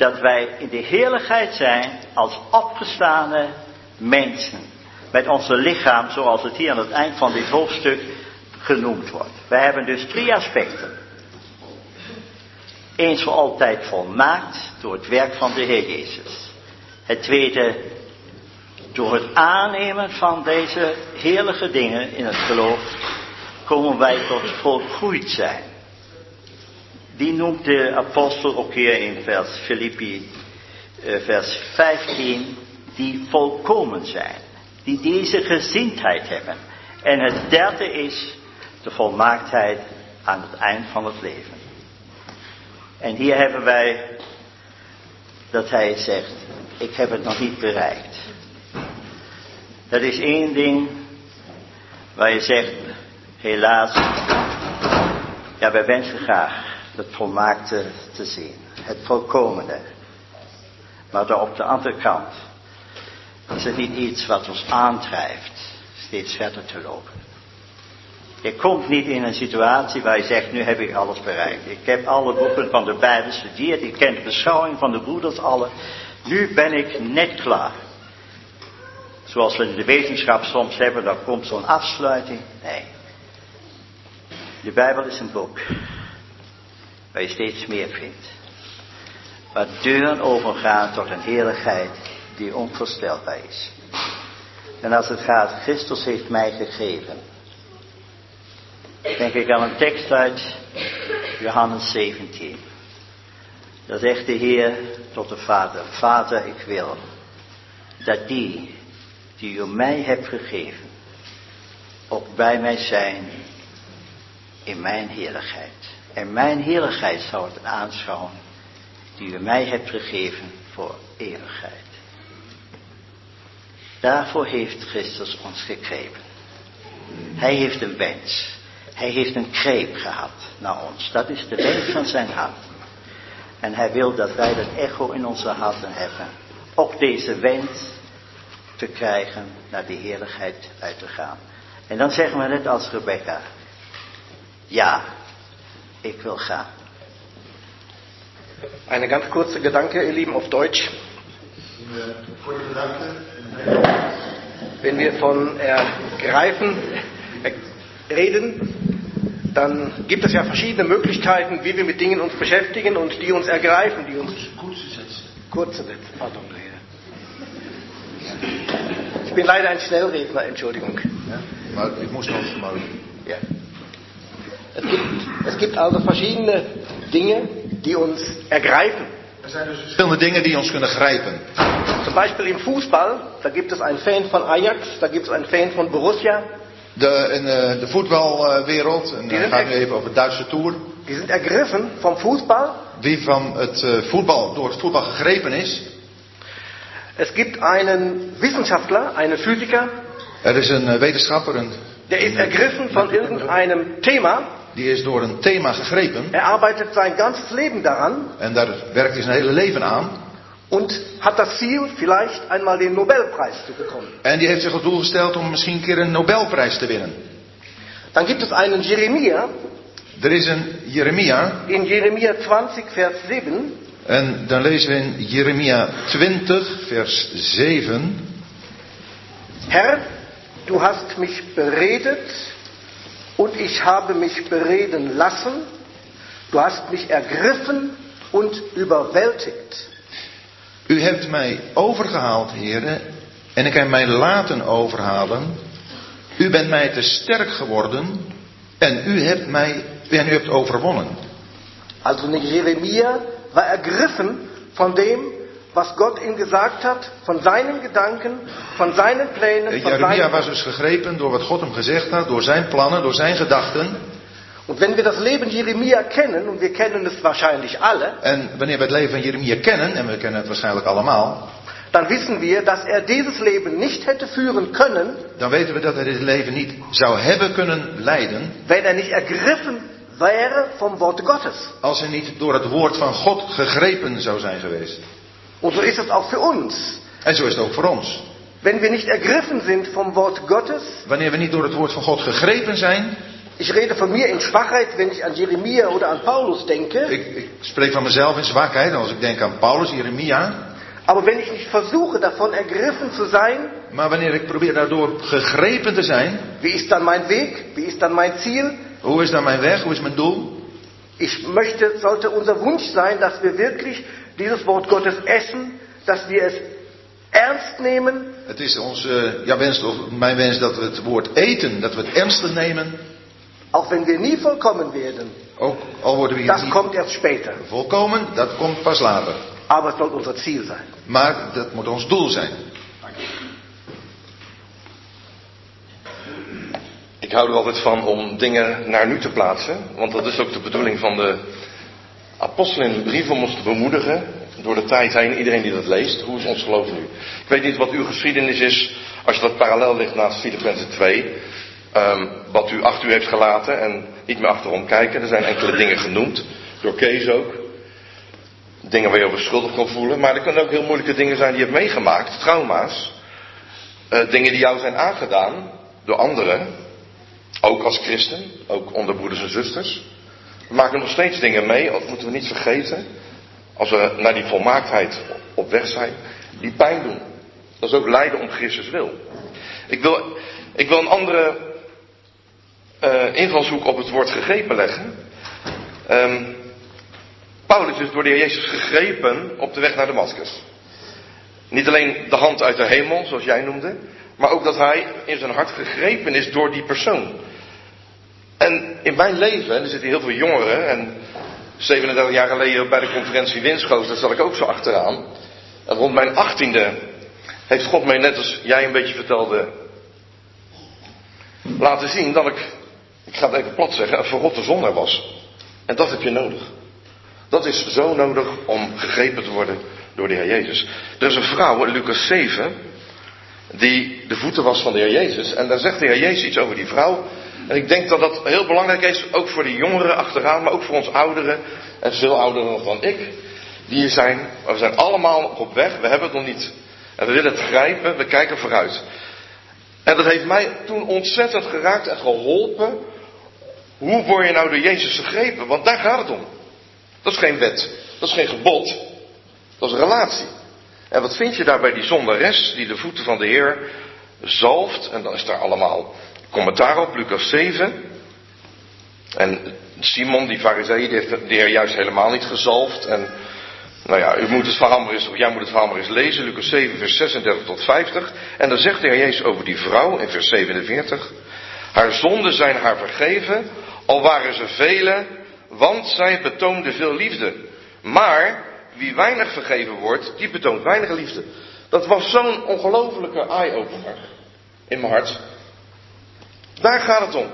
dat wij in de heerlijkheid zijn als opgestane mensen. Met onze lichaam, zoals het hier aan het eind van dit hoofdstuk genoemd wordt. Wij hebben dus drie aspecten. Eens voor altijd volmaakt door het werk van de Heer Jezus. Het tweede door het aannemen van deze heerlijke dingen in het geloof komen wij tot volgroeid zijn. Die noemt de apostel ook hier in vers Filippi, eh, vers 15, die volkomen zijn. Die deze gezindheid hebben. En het derde is de volmaaktheid aan het eind van het leven. En hier hebben wij dat hij zegt, ik heb het nog niet bereikt. Dat is één ding waar je zegt, helaas, ja wij wensen graag het volmaakte te zien. Het volkomene. Maar dan op de andere kant is het niet iets wat ons aandrijft steeds verder te lopen. Je komt niet in een situatie waar je zegt, nu heb ik alles bereikt. Ik heb alle boeken van de Bijbel gestudeerd, ik ken de beschouwing van de broeders alle. Nu ben ik net klaar. Zoals we in de wetenschap soms hebben, dan komt zo'n afsluiting. Nee. De Bijbel is een boek waar je steeds meer vindt. Waar deuren overgaan tot een heerlijkheid die onvoorstelbaar is. En als het gaat, Christus heeft mij gegeven. Denk ik aan een tekst uit Johannes 17. Daar zegt de Heer tot de Vader, Vader ik wil dat die die u mij hebt gegeven, ook bij mij zijn in mijn heerlijkheid. En mijn heerlijkheid zal het aanschouwen die u mij hebt gegeven voor eeuwigheid. Daarvoor heeft Christus ons gekrepen. Hij heeft een wens. Hij heeft een greep gehad naar ons. Dat is de wens van zijn hart. En hij wil dat wij dat echo in onze harten hebben. Ook deze wens te krijgen, naar die heerlijkheid uit te gaan. En dan zeggen we net als Rebecca, ja, ik will gaan. Eine ganz kurze Gedanke, ihr Lieben, auf Deutsch. Wenn wir von ergreifen reden, dann gibt es ja verschiedene Möglichkeiten, wie wir mit Dingen uns beschäftigen und die uns ergreifen, die uns kurze Sätze. Kurze Sätze, pardon. Ich bin leider ein Schnellredner, Entschuldigung. Ik moest nog maar... Ja. Es, gibt, es gibt also verschiedene Dinge, die uns ergreifen. Er zijn dus verschillende dingen die ons kunnen grijpen. Zum Beispiel im Fußball, da gibt es einen Fan von Ajax, da gibt es einen Fan von Borussia. De, in eh, de voetbalwereld, en dan zijn gaan we even over de Duitse Tour. Die sind ergriffen vom Fußball. Wie van het eh, voetbal, door het voetbal gegrepen is. Es gibt einen Wissenschaftler, einen Physiker, Er is een eh, wetenschapper, een, der ist ergriffen von irgendeinem Thema. Die is door een thema gegrepen. Er arbeitet sein ganzes Leben daran En daar werkt hij zijn hele leven aan. und hat das Ziel, vielleicht einmal den Nobelpreis zu bekommen. En die heeft zich het doel gesteld om misschien een keer een Nobelprijs te winnen. Dann gibt es einen Jeremia Er is een Jeremia. in Jeremia 20, Vers 7. En dan lezen we in Jeremia 20, vers 7. Herr, du hast mich beredet und ich habe mich bereden lassen. Du hast mich ergriffen und überwältigt. U hebt mij overgehaald, heren, en ik heb mij laten overhalen. U bent mij te sterk geworden en u hebt mij en u hebt overwonnen. Also Jeremia war ergriffen von dem, was Gott ihm gesagt hat, von seinen Gedanken, von seinen Plänen, von Jeremia seinen... was dus gegrepen door wat God hem gezegd had, door zijn plannen, door zijn gedachten. Und wenn wir das Leben Jeremia kennen, und wir kennen es wahrscheinlich alle, En wanneer we het leven van Jeremia kennen, en we kennen het waarschijnlijk allemaal, dann wissen wir, dass er dieses Leben nicht hätte führen können, dan weten we dat hij dit leven niet zou hebben kunnen leiden, wenn er nicht ergriffen wäre vom Wort Gottes. als hij niet door het woord van God gegrepen zou zijn geweest. Und so ist es auch für uns. En zo is het ook voor ons. Wenn wir nicht ergriffen sind vom Wort Gottes, Wanneer we niet door het woord van God gegrepen zijn, ich rede von mir in Schwachheit, wenn ich an Jeremia oder an Paulus denke, ik, ik spreek van mezelf in zwakheid, als ik denk aan Paulus, Jeremia, aber wenn ich nicht versuche, davon ergriffen zu sein, maar wanneer ik probeer daardoor gegrepen te zijn, wie ist dann mein Weg, wie ist dann mein Ziel? hoe is dan mijn weg, hoe is mijn doel? Ich möchte, sollte unser Wunsch sein, dass wir wirklich dieses Wort Gottes essen, dass wir es ernst nehmen, Het is onze ja, wens, of mijn wens dat we het woord eten, dat we het ernstig nemen, auch wenn wir nie vollkommen werden. ook al worden we hier Das niet kommt erst später, volkomen, dat komt pas later. aber es soll unser Ziel sein. Maar dat moet ons doel zijn. Ik hou er altijd van om dingen naar nu te plaatsen. Want dat is ook de bedoeling van de apostel in de brief om ons te bemoedigen. Door de tijd heen, iedereen die dat leest. Hoe is ons geloof nu? Ik weet niet wat uw geschiedenis is. Als je dat parallel ligt naast Filippenzen 2. ehm, wat u achter u heeft gelaten. En niet meer achterom kijken. Er zijn enkele dingen genoemd. Door Kees ook. Dingen waar je over schuldig kan voelen. Maar er kunnen ook heel moeilijke dingen zijn die je hebt meegemaakt. Trauma's. Eh, dingen die jou zijn aangedaan. Door anderen. Ook als christen, ook onder broeders en zusters. We maken nog steeds dingen mee, dat moeten we niet vergeten. Als we naar die volmaaktheid op weg zijn, die pijn doen. Dat is ook lijden om Christus wil. Ik wil, ik wil een andere eh, invalshoek op het woord gegrepen leggen. Ehm, Paulus is door de Heer Jezus gegrepen op de weg naar Damascus. Niet alleen de hand uit de hemel, zoals jij noemde, maar ook dat hij in zijn hart gegrepen is door die persoon. En in mijn leven, en er zitten heel veel jongeren, en 37 jaar geleden bij de conferentie Winschoos, daar zat ik ook zo achteraan. En rond mijn achttiende heeft God mij, net als jij een beetje vertelde, laten zien dat ik, ik ga het even plat zeggen, een verrotte zondaar was. En dat heb je nodig. Dat is zo nodig om gegrepen te worden door de Heer Jezus. Er is een vrouw Lucas 7, die de voeten was van de Heer Jezus. En daar zegt de Heer Jezus iets over die vrouw. En ik denk dat dat heel belangrijk is, ook voor de jongeren achteraan, maar ook voor ons ouderen. En veel ouderen dan ik. Die hier zijn. We zijn allemaal op weg, we hebben het nog niet. En we willen het grijpen, we kijken vooruit. En dat heeft mij toen ontzettend geraakt en geholpen. Hoe word je nou door Jezus gegrepen? Want daar gaat het om. Dat is geen wet, dat is geen gebod, dat is een relatie. En wat vind je daar bij die zondares die de voeten van de Heer zalft? En dan is daar allemaal commentaar op, Lucas 7. En Simon, die fariseeën, die heeft de Heer juist helemaal niet gezalfd. En Nou ja, u moet het verhaal maar eens, of jij moet het verhaal maar eens lezen, Lucas 7, vers 36 tot 50. En dan zegt de Heer Jezus over die vrouw in vers 47. Haar zonden zijn haar vergeven, al waren ze vele, want zij betoonde veel liefde. Maar wie weinig vergeven wordt, die betoont weinig liefde. Dat was zo'n ongelofelijke eye-opener in mijn hart. Daar gaat het om.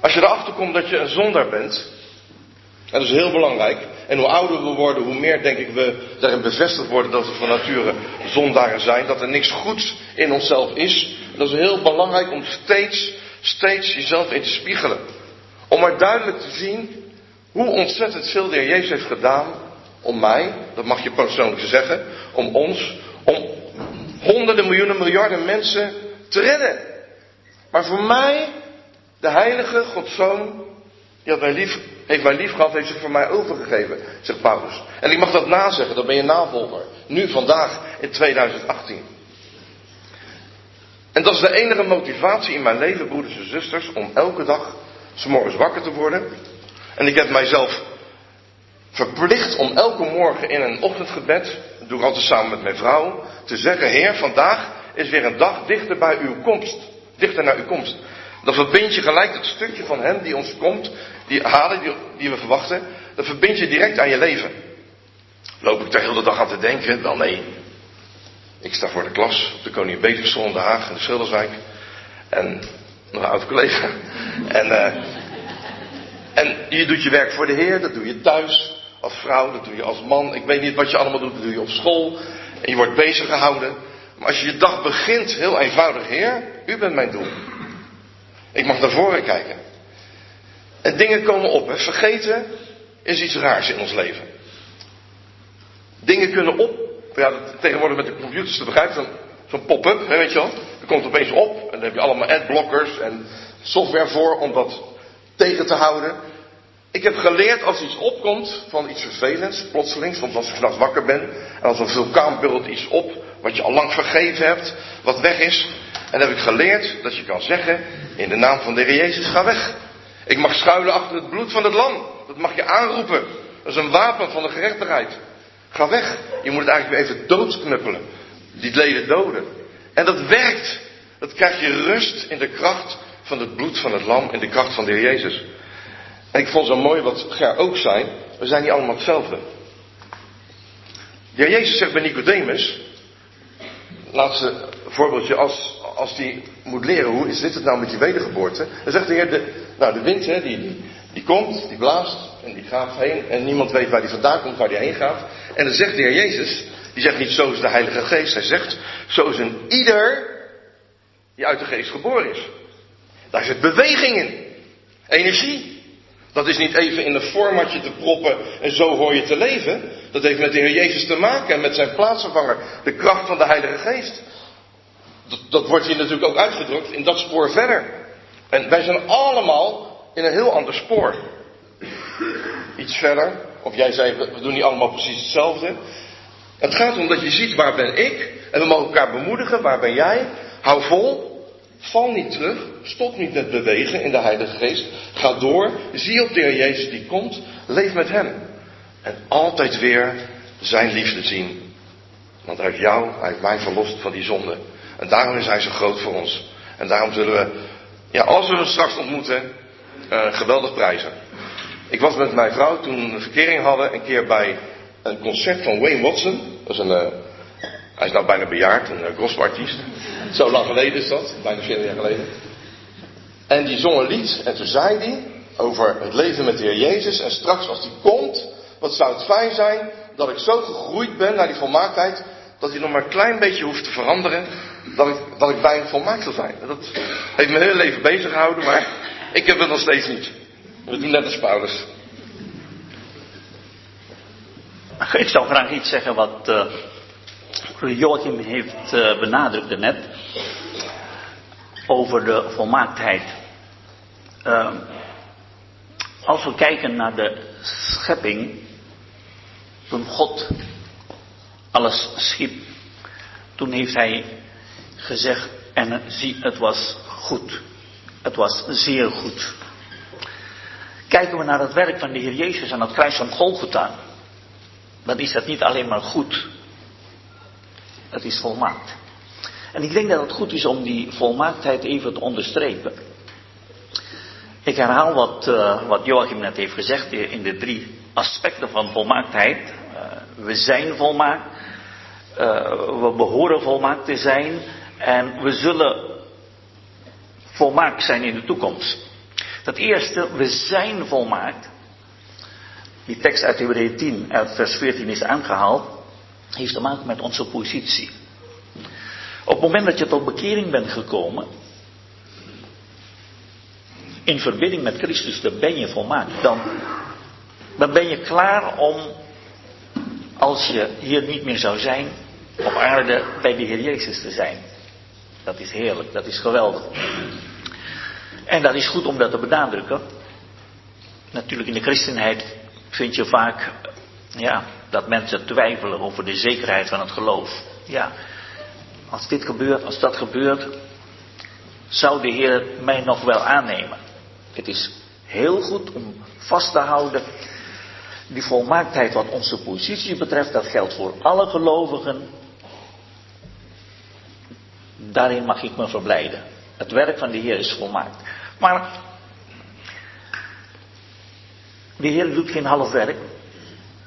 Als je erachter komt dat je een zondaar bent, en dat is heel belangrijk, en hoe ouder we worden, hoe meer denk ik we daarin bevestigd worden dat we van nature zondaren zijn, dat er niks goeds in onszelf is. Dat is heel belangrijk om steeds, steeds jezelf in te spiegelen. Om maar duidelijk te zien hoe ontzettend veel de Heer Jezus heeft gedaan om mij, dat mag je persoonlijk zeggen, om ons, om honderden miljoenen miljarden mensen te redden. Maar voor mij, de heilige Godzoon, die had lief, heeft mij lief gehad, heeft zich voor mij overgegeven, zegt Paulus. En ik mag dat nazeggen, dan ben je navolger. Nu, vandaag, in 2018. En dat is de enige motivatie in mijn leven, broeders en zusters, om elke dag s'morgens wakker te worden. En ik heb mijzelf verplicht om elke morgen in een ochtendgebed, dat doe ik altijd samen met mijn vrouw, te zeggen, Heer, vandaag is weer een dag dichter bij uw komst. Dichter naar uw komst. Dan verbind je gelijk het stukje van hem die ons komt, die halen die, die we verwachten, dat verbind je direct aan je leven. Loop ik daar heel de dag aan te denken? Wel nee. Ik sta voor de klas op de Koningin Beatrixschool in Den Haag in de Schilderswijk. En nog een oud collega. En, uh, en je doet je werk voor de Heer, dat doe je thuis. Als vrouw, dat doe je als man. Ik weet niet wat je allemaal doet, dat doe je op school. En je wordt bezig gehouden. Maar als je je dag begint, heel eenvoudig, Heer, u bent mijn doel. Ik mag naar voren kijken. En dingen komen op. Hè. Vergeten is iets raars in ons leven. Dingen kunnen op. Ja, tegenwoordig met de computers te begrijpen. Zo'n pop-up, weet je wel. Er komt opeens op. En dan heb je allemaal adblockers en software voor om dat tegen te houden. Ik heb geleerd als iets opkomt van iets vervelends, plotseling, soms als ik s'nachts wakker ben, en als een vulkaan burelt iets op, wat je al lang vergeven hebt, wat weg is. En heb ik geleerd dat je kan zeggen, in de naam van de Heer Jezus, ga weg. Ik mag schuilen achter het bloed van het lam. Dat mag je aanroepen. Dat is een wapen van de gerechtigheid. Ga weg. Je moet het eigenlijk weer even doodsknuppelen. Die leden doden. En dat werkt. Dat krijg je rust in de kracht van het bloed van het lam, in de kracht van de Heer Jezus. En ik vond zo mooi wat Ger ook zei. We zijn niet allemaal hetzelfde. De Heer Jezus zegt bij Nicodemus. Laatste voorbeeldje. Als, als die moet leren hoe is dit het nou met die wedergeboorte. Dan zegt de Heer. De, nou de wind hè, die, die, die komt. Die blaast. En die gaat heen. En niemand weet waar die vandaan komt. Waar die heen gaat. En dan zegt de Heer Jezus. Die zegt niet zo is de Heilige Geest. Hij zegt zo is een ieder die uit de geest geboren is. Daar zit beweging in. Energie. Dat is niet even in een formatje te proppen en zo hoor je te leven. Dat heeft met de Heer Jezus te maken en met zijn plaatsvervanger. De kracht van de Heilige Geest. Dat, dat wordt hier natuurlijk ook uitgedrukt in dat spoor verder. En wij zijn allemaal in een heel ander spoor. Iets verder. Of jij zei, we doen niet allemaal precies hetzelfde. Het gaat om dat je ziet waar ben ik. En we mogen elkaar bemoedigen. Waar ben jij? Hou vol. Val niet terug, stop niet met bewegen in de Heilige Geest. Ga door, zie op de Heer Jezus die komt, leef met Hem. En altijd weer Zijn liefde zien. Want hij heeft jou, hij heeft mij verlost van die zonde. En daarom is Hij zo groot voor ons. En daarom zullen we, ja, als we hem straks ontmoeten, uh, geweldig prijzen. Ik was met mijn vrouw toen we verkering hadden, een keer bij een concert van Wayne Watson. Dat is een, uh, hij is nou bijna bejaard, een uh, gospelartiest. Zo lang geleden is dat, bijna 40 jaar geleden. En die zong een lied en toen zei hij over het leven met de Heer Jezus. En straks als die komt, wat zou het fijn zijn dat ik zo gegroeid ben naar die volmaaktheid, dat hij nog maar een klein beetje hoeft te veranderen, dat ik, dat ik bij hem volmaakt zal zijn. Dat heeft me heel leven bezig gehouden, maar ik heb het nog steeds niet. We doen net als Paulus. Ik zou graag iets zeggen wat uh, Joachim heeft uh, benadrukt net over de volmaaktheid. Uh, als we kijken naar de schepping, toen God alles schiep, toen heeft hij gezegd en zie, het was goed. Het was zeer goed. Kijken we naar het werk van de Heer Jezus aan het kruis van Golgotha, dan is dat niet alleen maar goed. Het is volmaakt. En ik denk dat het goed is om die volmaaktheid even te onderstrepen. Ik herhaal wat, uh, wat Joachim net heeft gezegd in de drie aspecten van volmaaktheid. Uh, we zijn volmaakt, uh, we behoren volmaakt te zijn en we zullen volmaakt zijn in de toekomst. Dat eerste, we zijn volmaakt. Die tekst uit Hebreeën 10, uit vers 14 is aangehaald, heeft te maken met onze positie. Op het moment dat je tot bekering bent gekomen, in verbinding met Christus, dan ben je volmaakt. Dan, dan ben je klaar om, als je hier niet meer zou zijn, op aarde bij de Heer Jezus te zijn. Dat is heerlijk, dat is geweldig. En dat is goed om dat te benadrukken. Natuurlijk in de christenheid vind je vaak ja, dat mensen twijfelen over de zekerheid van het geloof. Ja, als dit gebeurt, als dat gebeurt, zou de Heer mij nog wel aannemen. Het is heel goed om vast te houden. Die volmaaktheid wat onze positie betreft, dat geldt voor alle gelovigen. Daarin mag ik me verblijden. Het werk van de Heer is volmaakt. Maar de Heer doet geen half werk.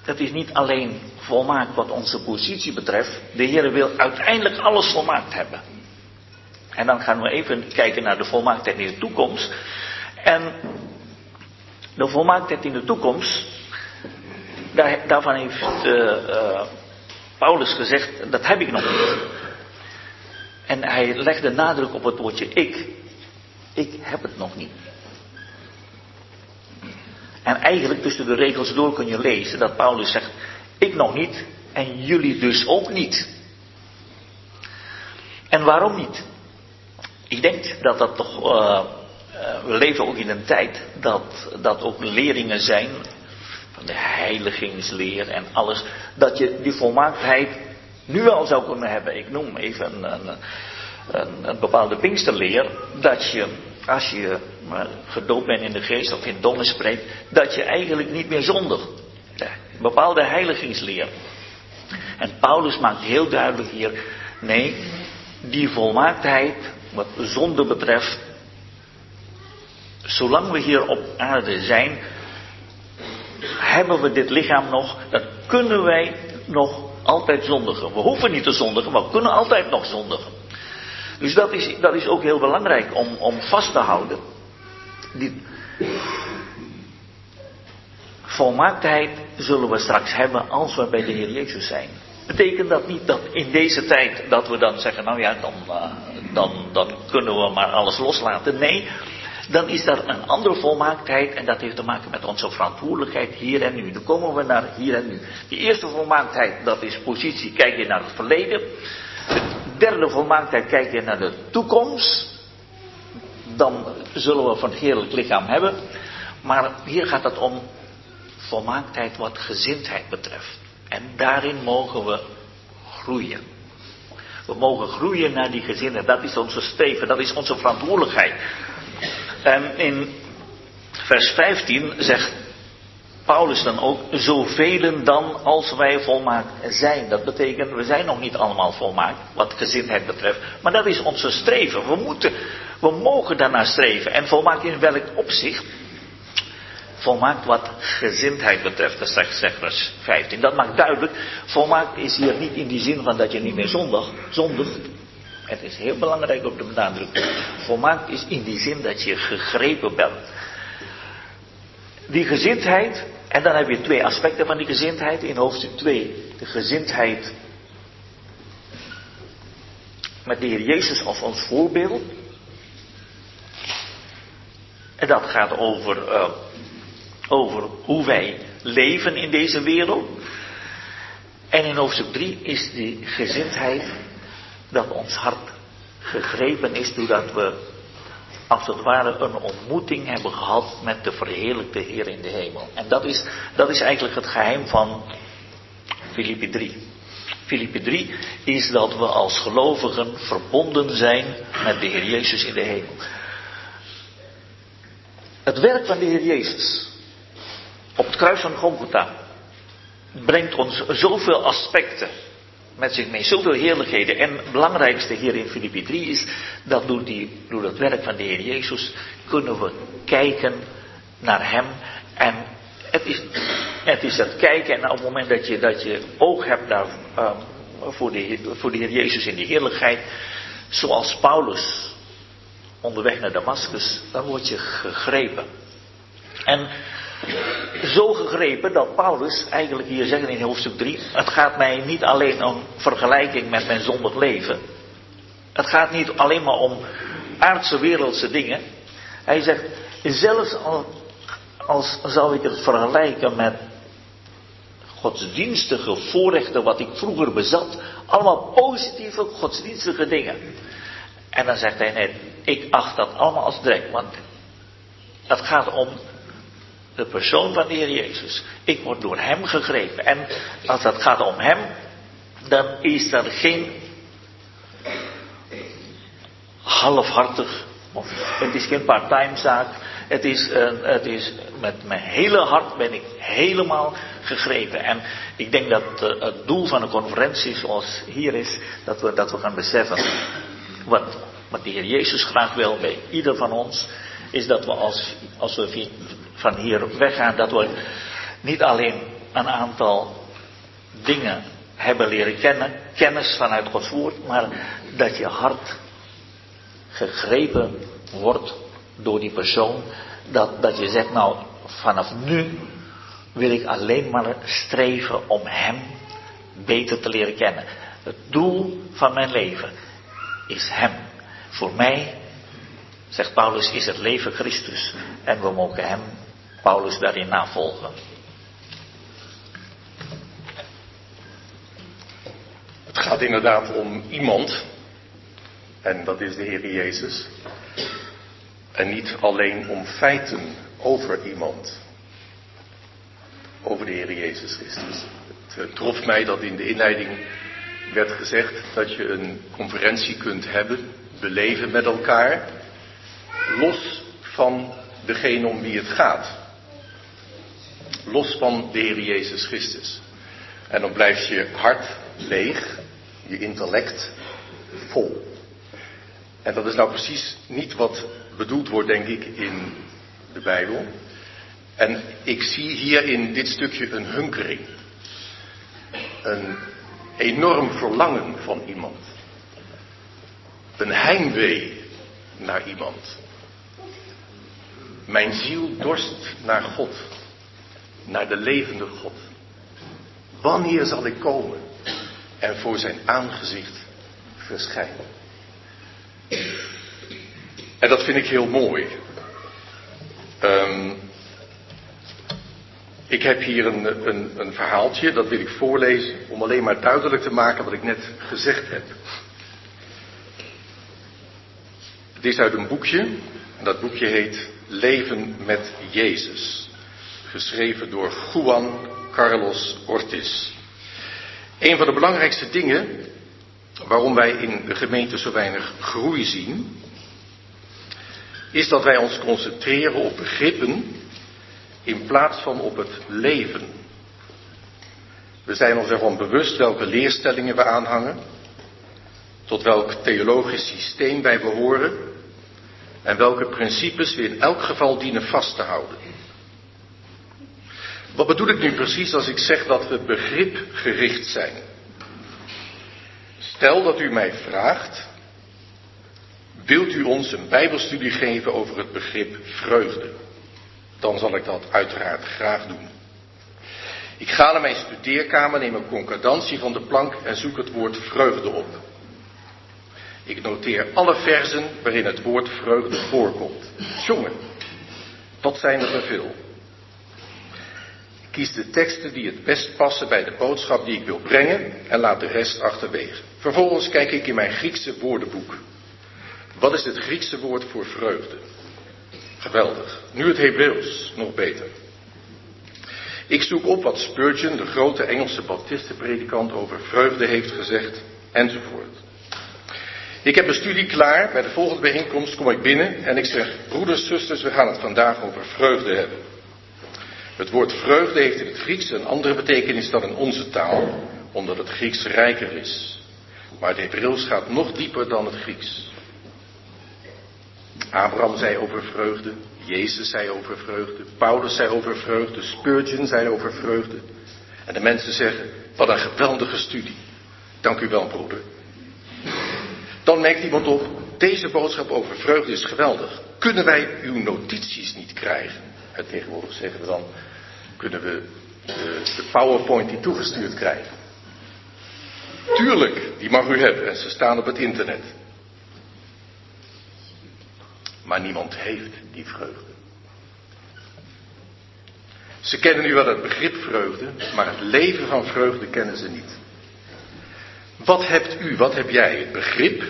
Het is niet alleen volmaakt wat onze positie betreft. De Heer wil uiteindelijk alles volmaakt hebben. En dan gaan we even kijken naar de volmaaktheid in de toekomst. En de volmaaktheid in de toekomst, daar, daarvan heeft uh, uh, Paulus gezegd, dat heb ik nog niet. En hij legde nadruk op het woordje ik. Ik heb het nog niet. En eigenlijk tussen de regels door kun je lezen dat Paulus zegt, ik nog niet en jullie dus ook niet. En waarom niet? Ik denk dat dat toch, uh, we leven ook in een tijd dat, dat ook leerlingen zijn, van de heiligingsleer en alles, dat je die volmaaktheid nu al zou kunnen hebben. Ik noem even een, een, een, een bepaalde pinksterleer, dat je als je maar gedoopt bent in de geest of in domme spreekt, dat je eigenlijk niet meer zondigt. Bepaalde heiligingsleer. En Paulus maakt heel duidelijk hier, nee, die volmaaktheid, wat zonde betreft, zolang we hier op aarde zijn, hebben we dit lichaam nog, dan kunnen wij nog altijd zondigen. We hoeven niet te zondigen, maar we kunnen altijd nog zondigen. Dus dat is, dat is ook heel belangrijk om, om vast te houden. Die volmaaktheid zullen we straks hebben als we bij de Heer Jezus zijn. Betekent dat niet dat in deze tijd dat we dan zeggen, nou ja, dan, uh, dan, dan kunnen we maar alles loslaten. Nee, dan is er een andere volmaaktheid en dat heeft te maken met onze verantwoordelijkheid hier en nu. Dan komen we naar hier en nu. Die eerste volmaaktheid, dat is positie, kijk je naar het verleden. De derde volmaaktheid, kijk je naar de toekomst. Dan zullen we van het heerlijk lichaam hebben. Maar hier gaat het om volmaaktheid wat gezindheid betreft. En daarin mogen we groeien. We mogen groeien naar die gezindheid. Dat is onze streven, dat is onze verantwoordelijkheid. En in vers 15 zegt Paulus dan ook, zoveel dan als wij volmaakt zijn. Dat betekent, we zijn nog niet allemaal volmaakt, wat gezindheid betreft. Maar dat is onze streven. We moeten, we mogen daarnaar streven. En volmaakt in welk opzicht? Volmaakt wat gezindheid betreft, dat zegt, vers 15. Dat maakt duidelijk, volmaakt is hier niet in die zin van dat je niet meer zondig, zondigt. Het is heel belangrijk om te benadrukken. Volmaakt is in die zin dat je gegrepen bent. Die gezindheid, en dan heb je twee aspecten van die gezindheid in hoofdstuk 2. De gezindheid met de Heer Jezus als ons voorbeeld. En dat gaat over, uh, over hoe wij leven in deze wereld. En in hoofdstuk 3 is die gezindheid dat ons hart gegrepen is doordat we als het ware een ontmoeting hebben gehad met de verheerlijkte Heer in de hemel. En dat is, dat is eigenlijk het geheim van Filippi 3. Filippi 3 is dat we als gelovigen verbonden zijn met de Heer Jezus in de hemel. Het werk van de Heer Jezus op het kruis van Golgotha, brengt ons zoveel aspecten met zich mee, zoveel heerlijkheden. En het belangrijkste hier in Filippi 3 is dat door, die, door het werk van de Heer Jezus kunnen we kijken naar Hem. En het is het, is het kijken en op het moment dat je, dat je oog hebt daar, um, voor, de, voor de Heer Jezus in die heerlijkheid, zoals Paulus onderweg naar Damascus, dan word je gegrepen. En zo gegrepen dat Paulus eigenlijk hier zegt in hoofdstuk 3, het gaat mij niet alleen om vergelijking met mijn zondig leven. Het gaat niet alleen maar om aardse wereldse dingen. Hij zegt, zelfs als zou ik het vergelijken met godsdienstige voorrechten wat ik vroeger bezat, allemaal positieve godsdienstige dingen. En dan zegt hij, nee, ik acht dat allemaal als drek, want het gaat om de persoon van de Heer Jezus. Ik word door Hem gegrepen. En als het gaat om Hem, dan is er geen halfhartig, het is geen part-time zaak. Het is, het is met mijn hele hart ben ik helemaal gegrepen. En ik denk dat uh, het doel van een conferentie zoals hier is, dat we, dat we gaan beseffen wat, wat de Heer Jezus graag wil bij ieder van ons, is dat we als, als we van hier weggaan, dat we niet alleen een aantal dingen hebben leren kennen, kennis vanuit Gods woord, maar dat je hart gegrepen wordt door die persoon, dat, dat je zegt, nou, vanaf nu wil ik alleen maar streven om Hem beter te leren kennen. Het doel van mijn leven is Hem. Voor mij, zegt Paulus, is het leven Christus. En we mogen Hem Paulus daarin navolgen. Het gaat inderdaad om iemand, en dat is de Heer Jezus. En niet alleen om feiten over iemand, over de Heer Jezus Christus. Het trof mij dat in de inleiding werd gezegd dat je een conferentie kunt hebben, beleven met elkaar, los van degene om wie het gaat los van de Heer Jezus Christus. En dan blijft je hart leeg, je intellect vol. En dat is nou precies niet wat bedoeld wordt, denk ik, in de Bijbel. En ik zie hier in dit stukje een hunkering. Een enorm verlangen van iemand. Een heimwee naar iemand. Mijn ziel dorst naar God naar de levende God. Wanneer zal ik komen en voor zijn aangezicht verschijnen? En dat vind ik heel mooi. Um, ik heb hier een, een, een verhaaltje, dat wil ik voorlezen om alleen maar duidelijk te maken wat ik net gezegd heb. Het is uit een boekje, en dat boekje heet Leven met Jezus geschreven door Juan Carlos Ortiz. Een van de belangrijkste dingen waarom wij in de gemeente zo weinig groei zien, is dat wij ons concentreren op begrippen in plaats van op het leven. We zijn ons ervan bewust welke leerstellingen we aanhangen, tot welk theologisch systeem wij behoren en welke principes we in elk geval dienen vast te houden. Wat bedoel ik nu precies als ik zeg dat we begripgericht zijn? Stel dat u mij vraagt, wilt u ons een bijbelstudie geven over het begrip vreugde? Dan zal ik dat uiteraard graag doen. Ik ga naar mijn studeerkamer, neem een concordantie van de plank en zoek het woord vreugde op. Ik noteer alle versen waarin het woord vreugde voorkomt. Jongen, wat zijn er veel? Kies de teksten die het best passen bij de boodschap die ik wil brengen en laat de rest achterwege. Vervolgens kijk ik in mijn Griekse woordenboek. Wat is het Griekse woord voor vreugde? Geweldig. Nu het Hebreeuws, nog beter. Ik zoek op wat Spurgeon, de grote Engelse baptistenpredikant, over vreugde heeft gezegd, enzovoort. Ik heb een studie klaar. Bij de volgende bijeenkomst kom ik binnen en ik zeg: Broeders, zusters, we gaan het vandaag over vreugde hebben. Het woord vreugde heeft in het Grieks een andere betekenis dan in onze taal, omdat het Grieks rijker is. Maar het Hebreeuws gaat nog dieper dan het Grieks. Abraham zei over vreugde, Jezus zei over vreugde, Paulus zei over vreugde, Spurgeon zei over vreugde. En de mensen zeggen, wat een geweldige studie. Dank u wel, broeder. Dan merkt iemand op, deze boodschap over vreugde is geweldig. Kunnen wij uw notities niet krijgen? En tegenwoordig zeggen we dan, kunnen we de, de PowerPoint die toegestuurd krijgen? Tuurlijk, die mag u hebben en ze staan op het internet. Maar niemand heeft die vreugde. Ze kennen nu wel het begrip vreugde, maar het leven van vreugde kennen ze niet. Wat hebt u, wat heb jij, het begrip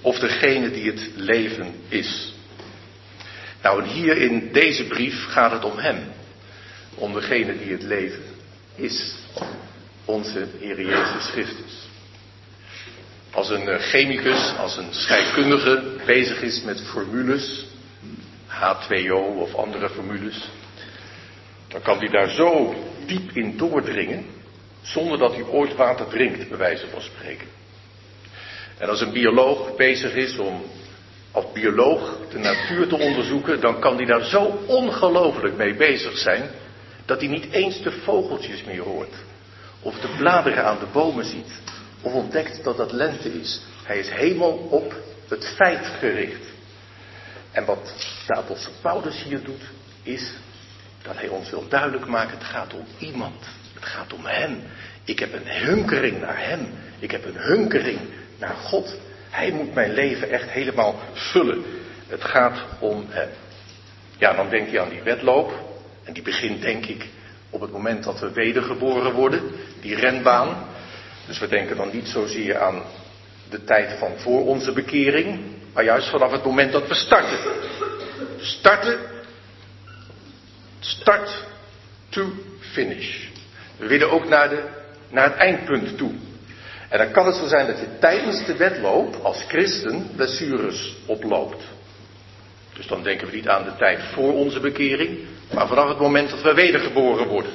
of degene die het leven is? Nou, hier in deze brief gaat het om hem, om degene die het leven is, onze Heer Jezus Christus. Als een eh, chemicus, als een scheikundige bezig is met formules, H2O of andere formules, dan kan hij daar zo diep in doordringen, zonder dat hij ooit water drinkt, bij wijze van spreken. En als een bioloog bezig is om als bioloog de natuur te onderzoeken, dan kan hij daar zo ongelooflijk mee bezig zijn, dat hij niet eens de vogeltjes meer hoort. Of de bladeren aan de bomen ziet. Of ontdekt dat dat lente is. Hij is helemaal op het feit gericht. En wat de apostel Paulus hier doet, is dat hij ons wil duidelijk maken, het gaat om iemand. Het gaat om hem. Ik heb een hunkering naar hem. Ik heb een hunkering naar God. Hij moet mijn leven echt helemaal vullen. Het gaat om hem. Ja, dan denk je aan die wedloop. En die begint denk ik op het moment dat we wedergeboren worden. Die renbaan. Dus we denken dan niet zozeer aan de tijd van voor onze bekering. Maar juist vanaf het moment dat we starten. Starten Start to finish. We willen ook naar, de, naar het eindpunt toe. En dan kan het zo zijn dat je tijdens de wedloop als christen blessures oploopt. Dus dan denken we niet aan de tijd voor onze bekering, maar vanaf het moment dat we wedergeboren worden.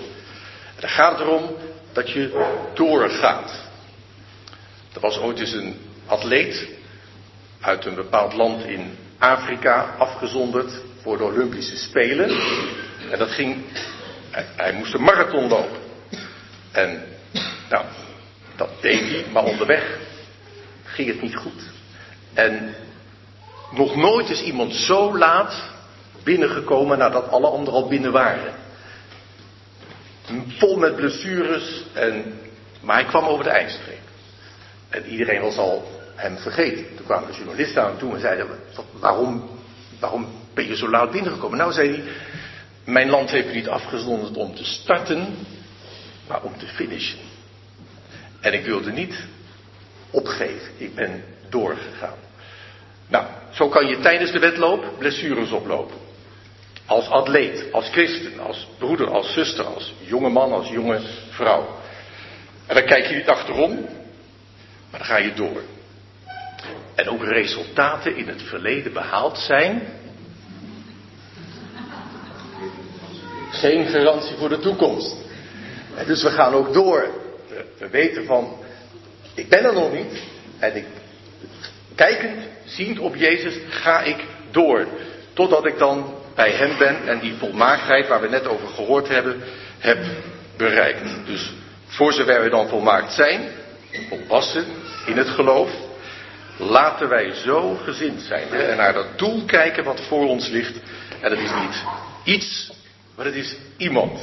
En dan gaat het erom dat je doorgaat. Er was ooit eens een atleet uit een bepaald land in Afrika afgezonderd voor de Olympische Spelen. En dat ging, hij, hij moest een marathon lopen. En nou, dat deed hij, maar onderweg ging het niet goed. En nog nooit is iemand zo laat binnengekomen nadat alle anderen al binnen waren. Vol met blessures, en, maar hij kwam over de eindstreep. En iedereen was al hem vergeten. Toen kwamen de journalisten aan toe en zeiden, waarom, waarom ben je zo laat binnengekomen? Nou, zei hij, mijn land heeft niet afgezonderd om te starten, maar om te finishen. En ik wilde niet opgeven. Ik ben doorgegaan. Nou, zo kan je tijdens de wedloop blessures oplopen. Als atleet, als christen, als broeder, als zuster, als jonge man, als jonge vrouw. En dan kijk je niet achterom, maar dan ga je door. En ook resultaten in het verleden behaald zijn, geen garantie voor de toekomst. En dus we gaan ook door. We, weten van, ik ben er nog niet. En ik, kijkend, ziend op Jezus, ga ik door. Totdat ik dan bij hem ben en die volmaaktheid waar we net over gehoord hebben, heb bereikt. Dus voor zover we dan volmaakt zijn, volwassen in het geloof, laten wij zo gezind zijn hè, en naar dat doel kijken wat voor ons ligt. En dat is niet iets maar het is iemand.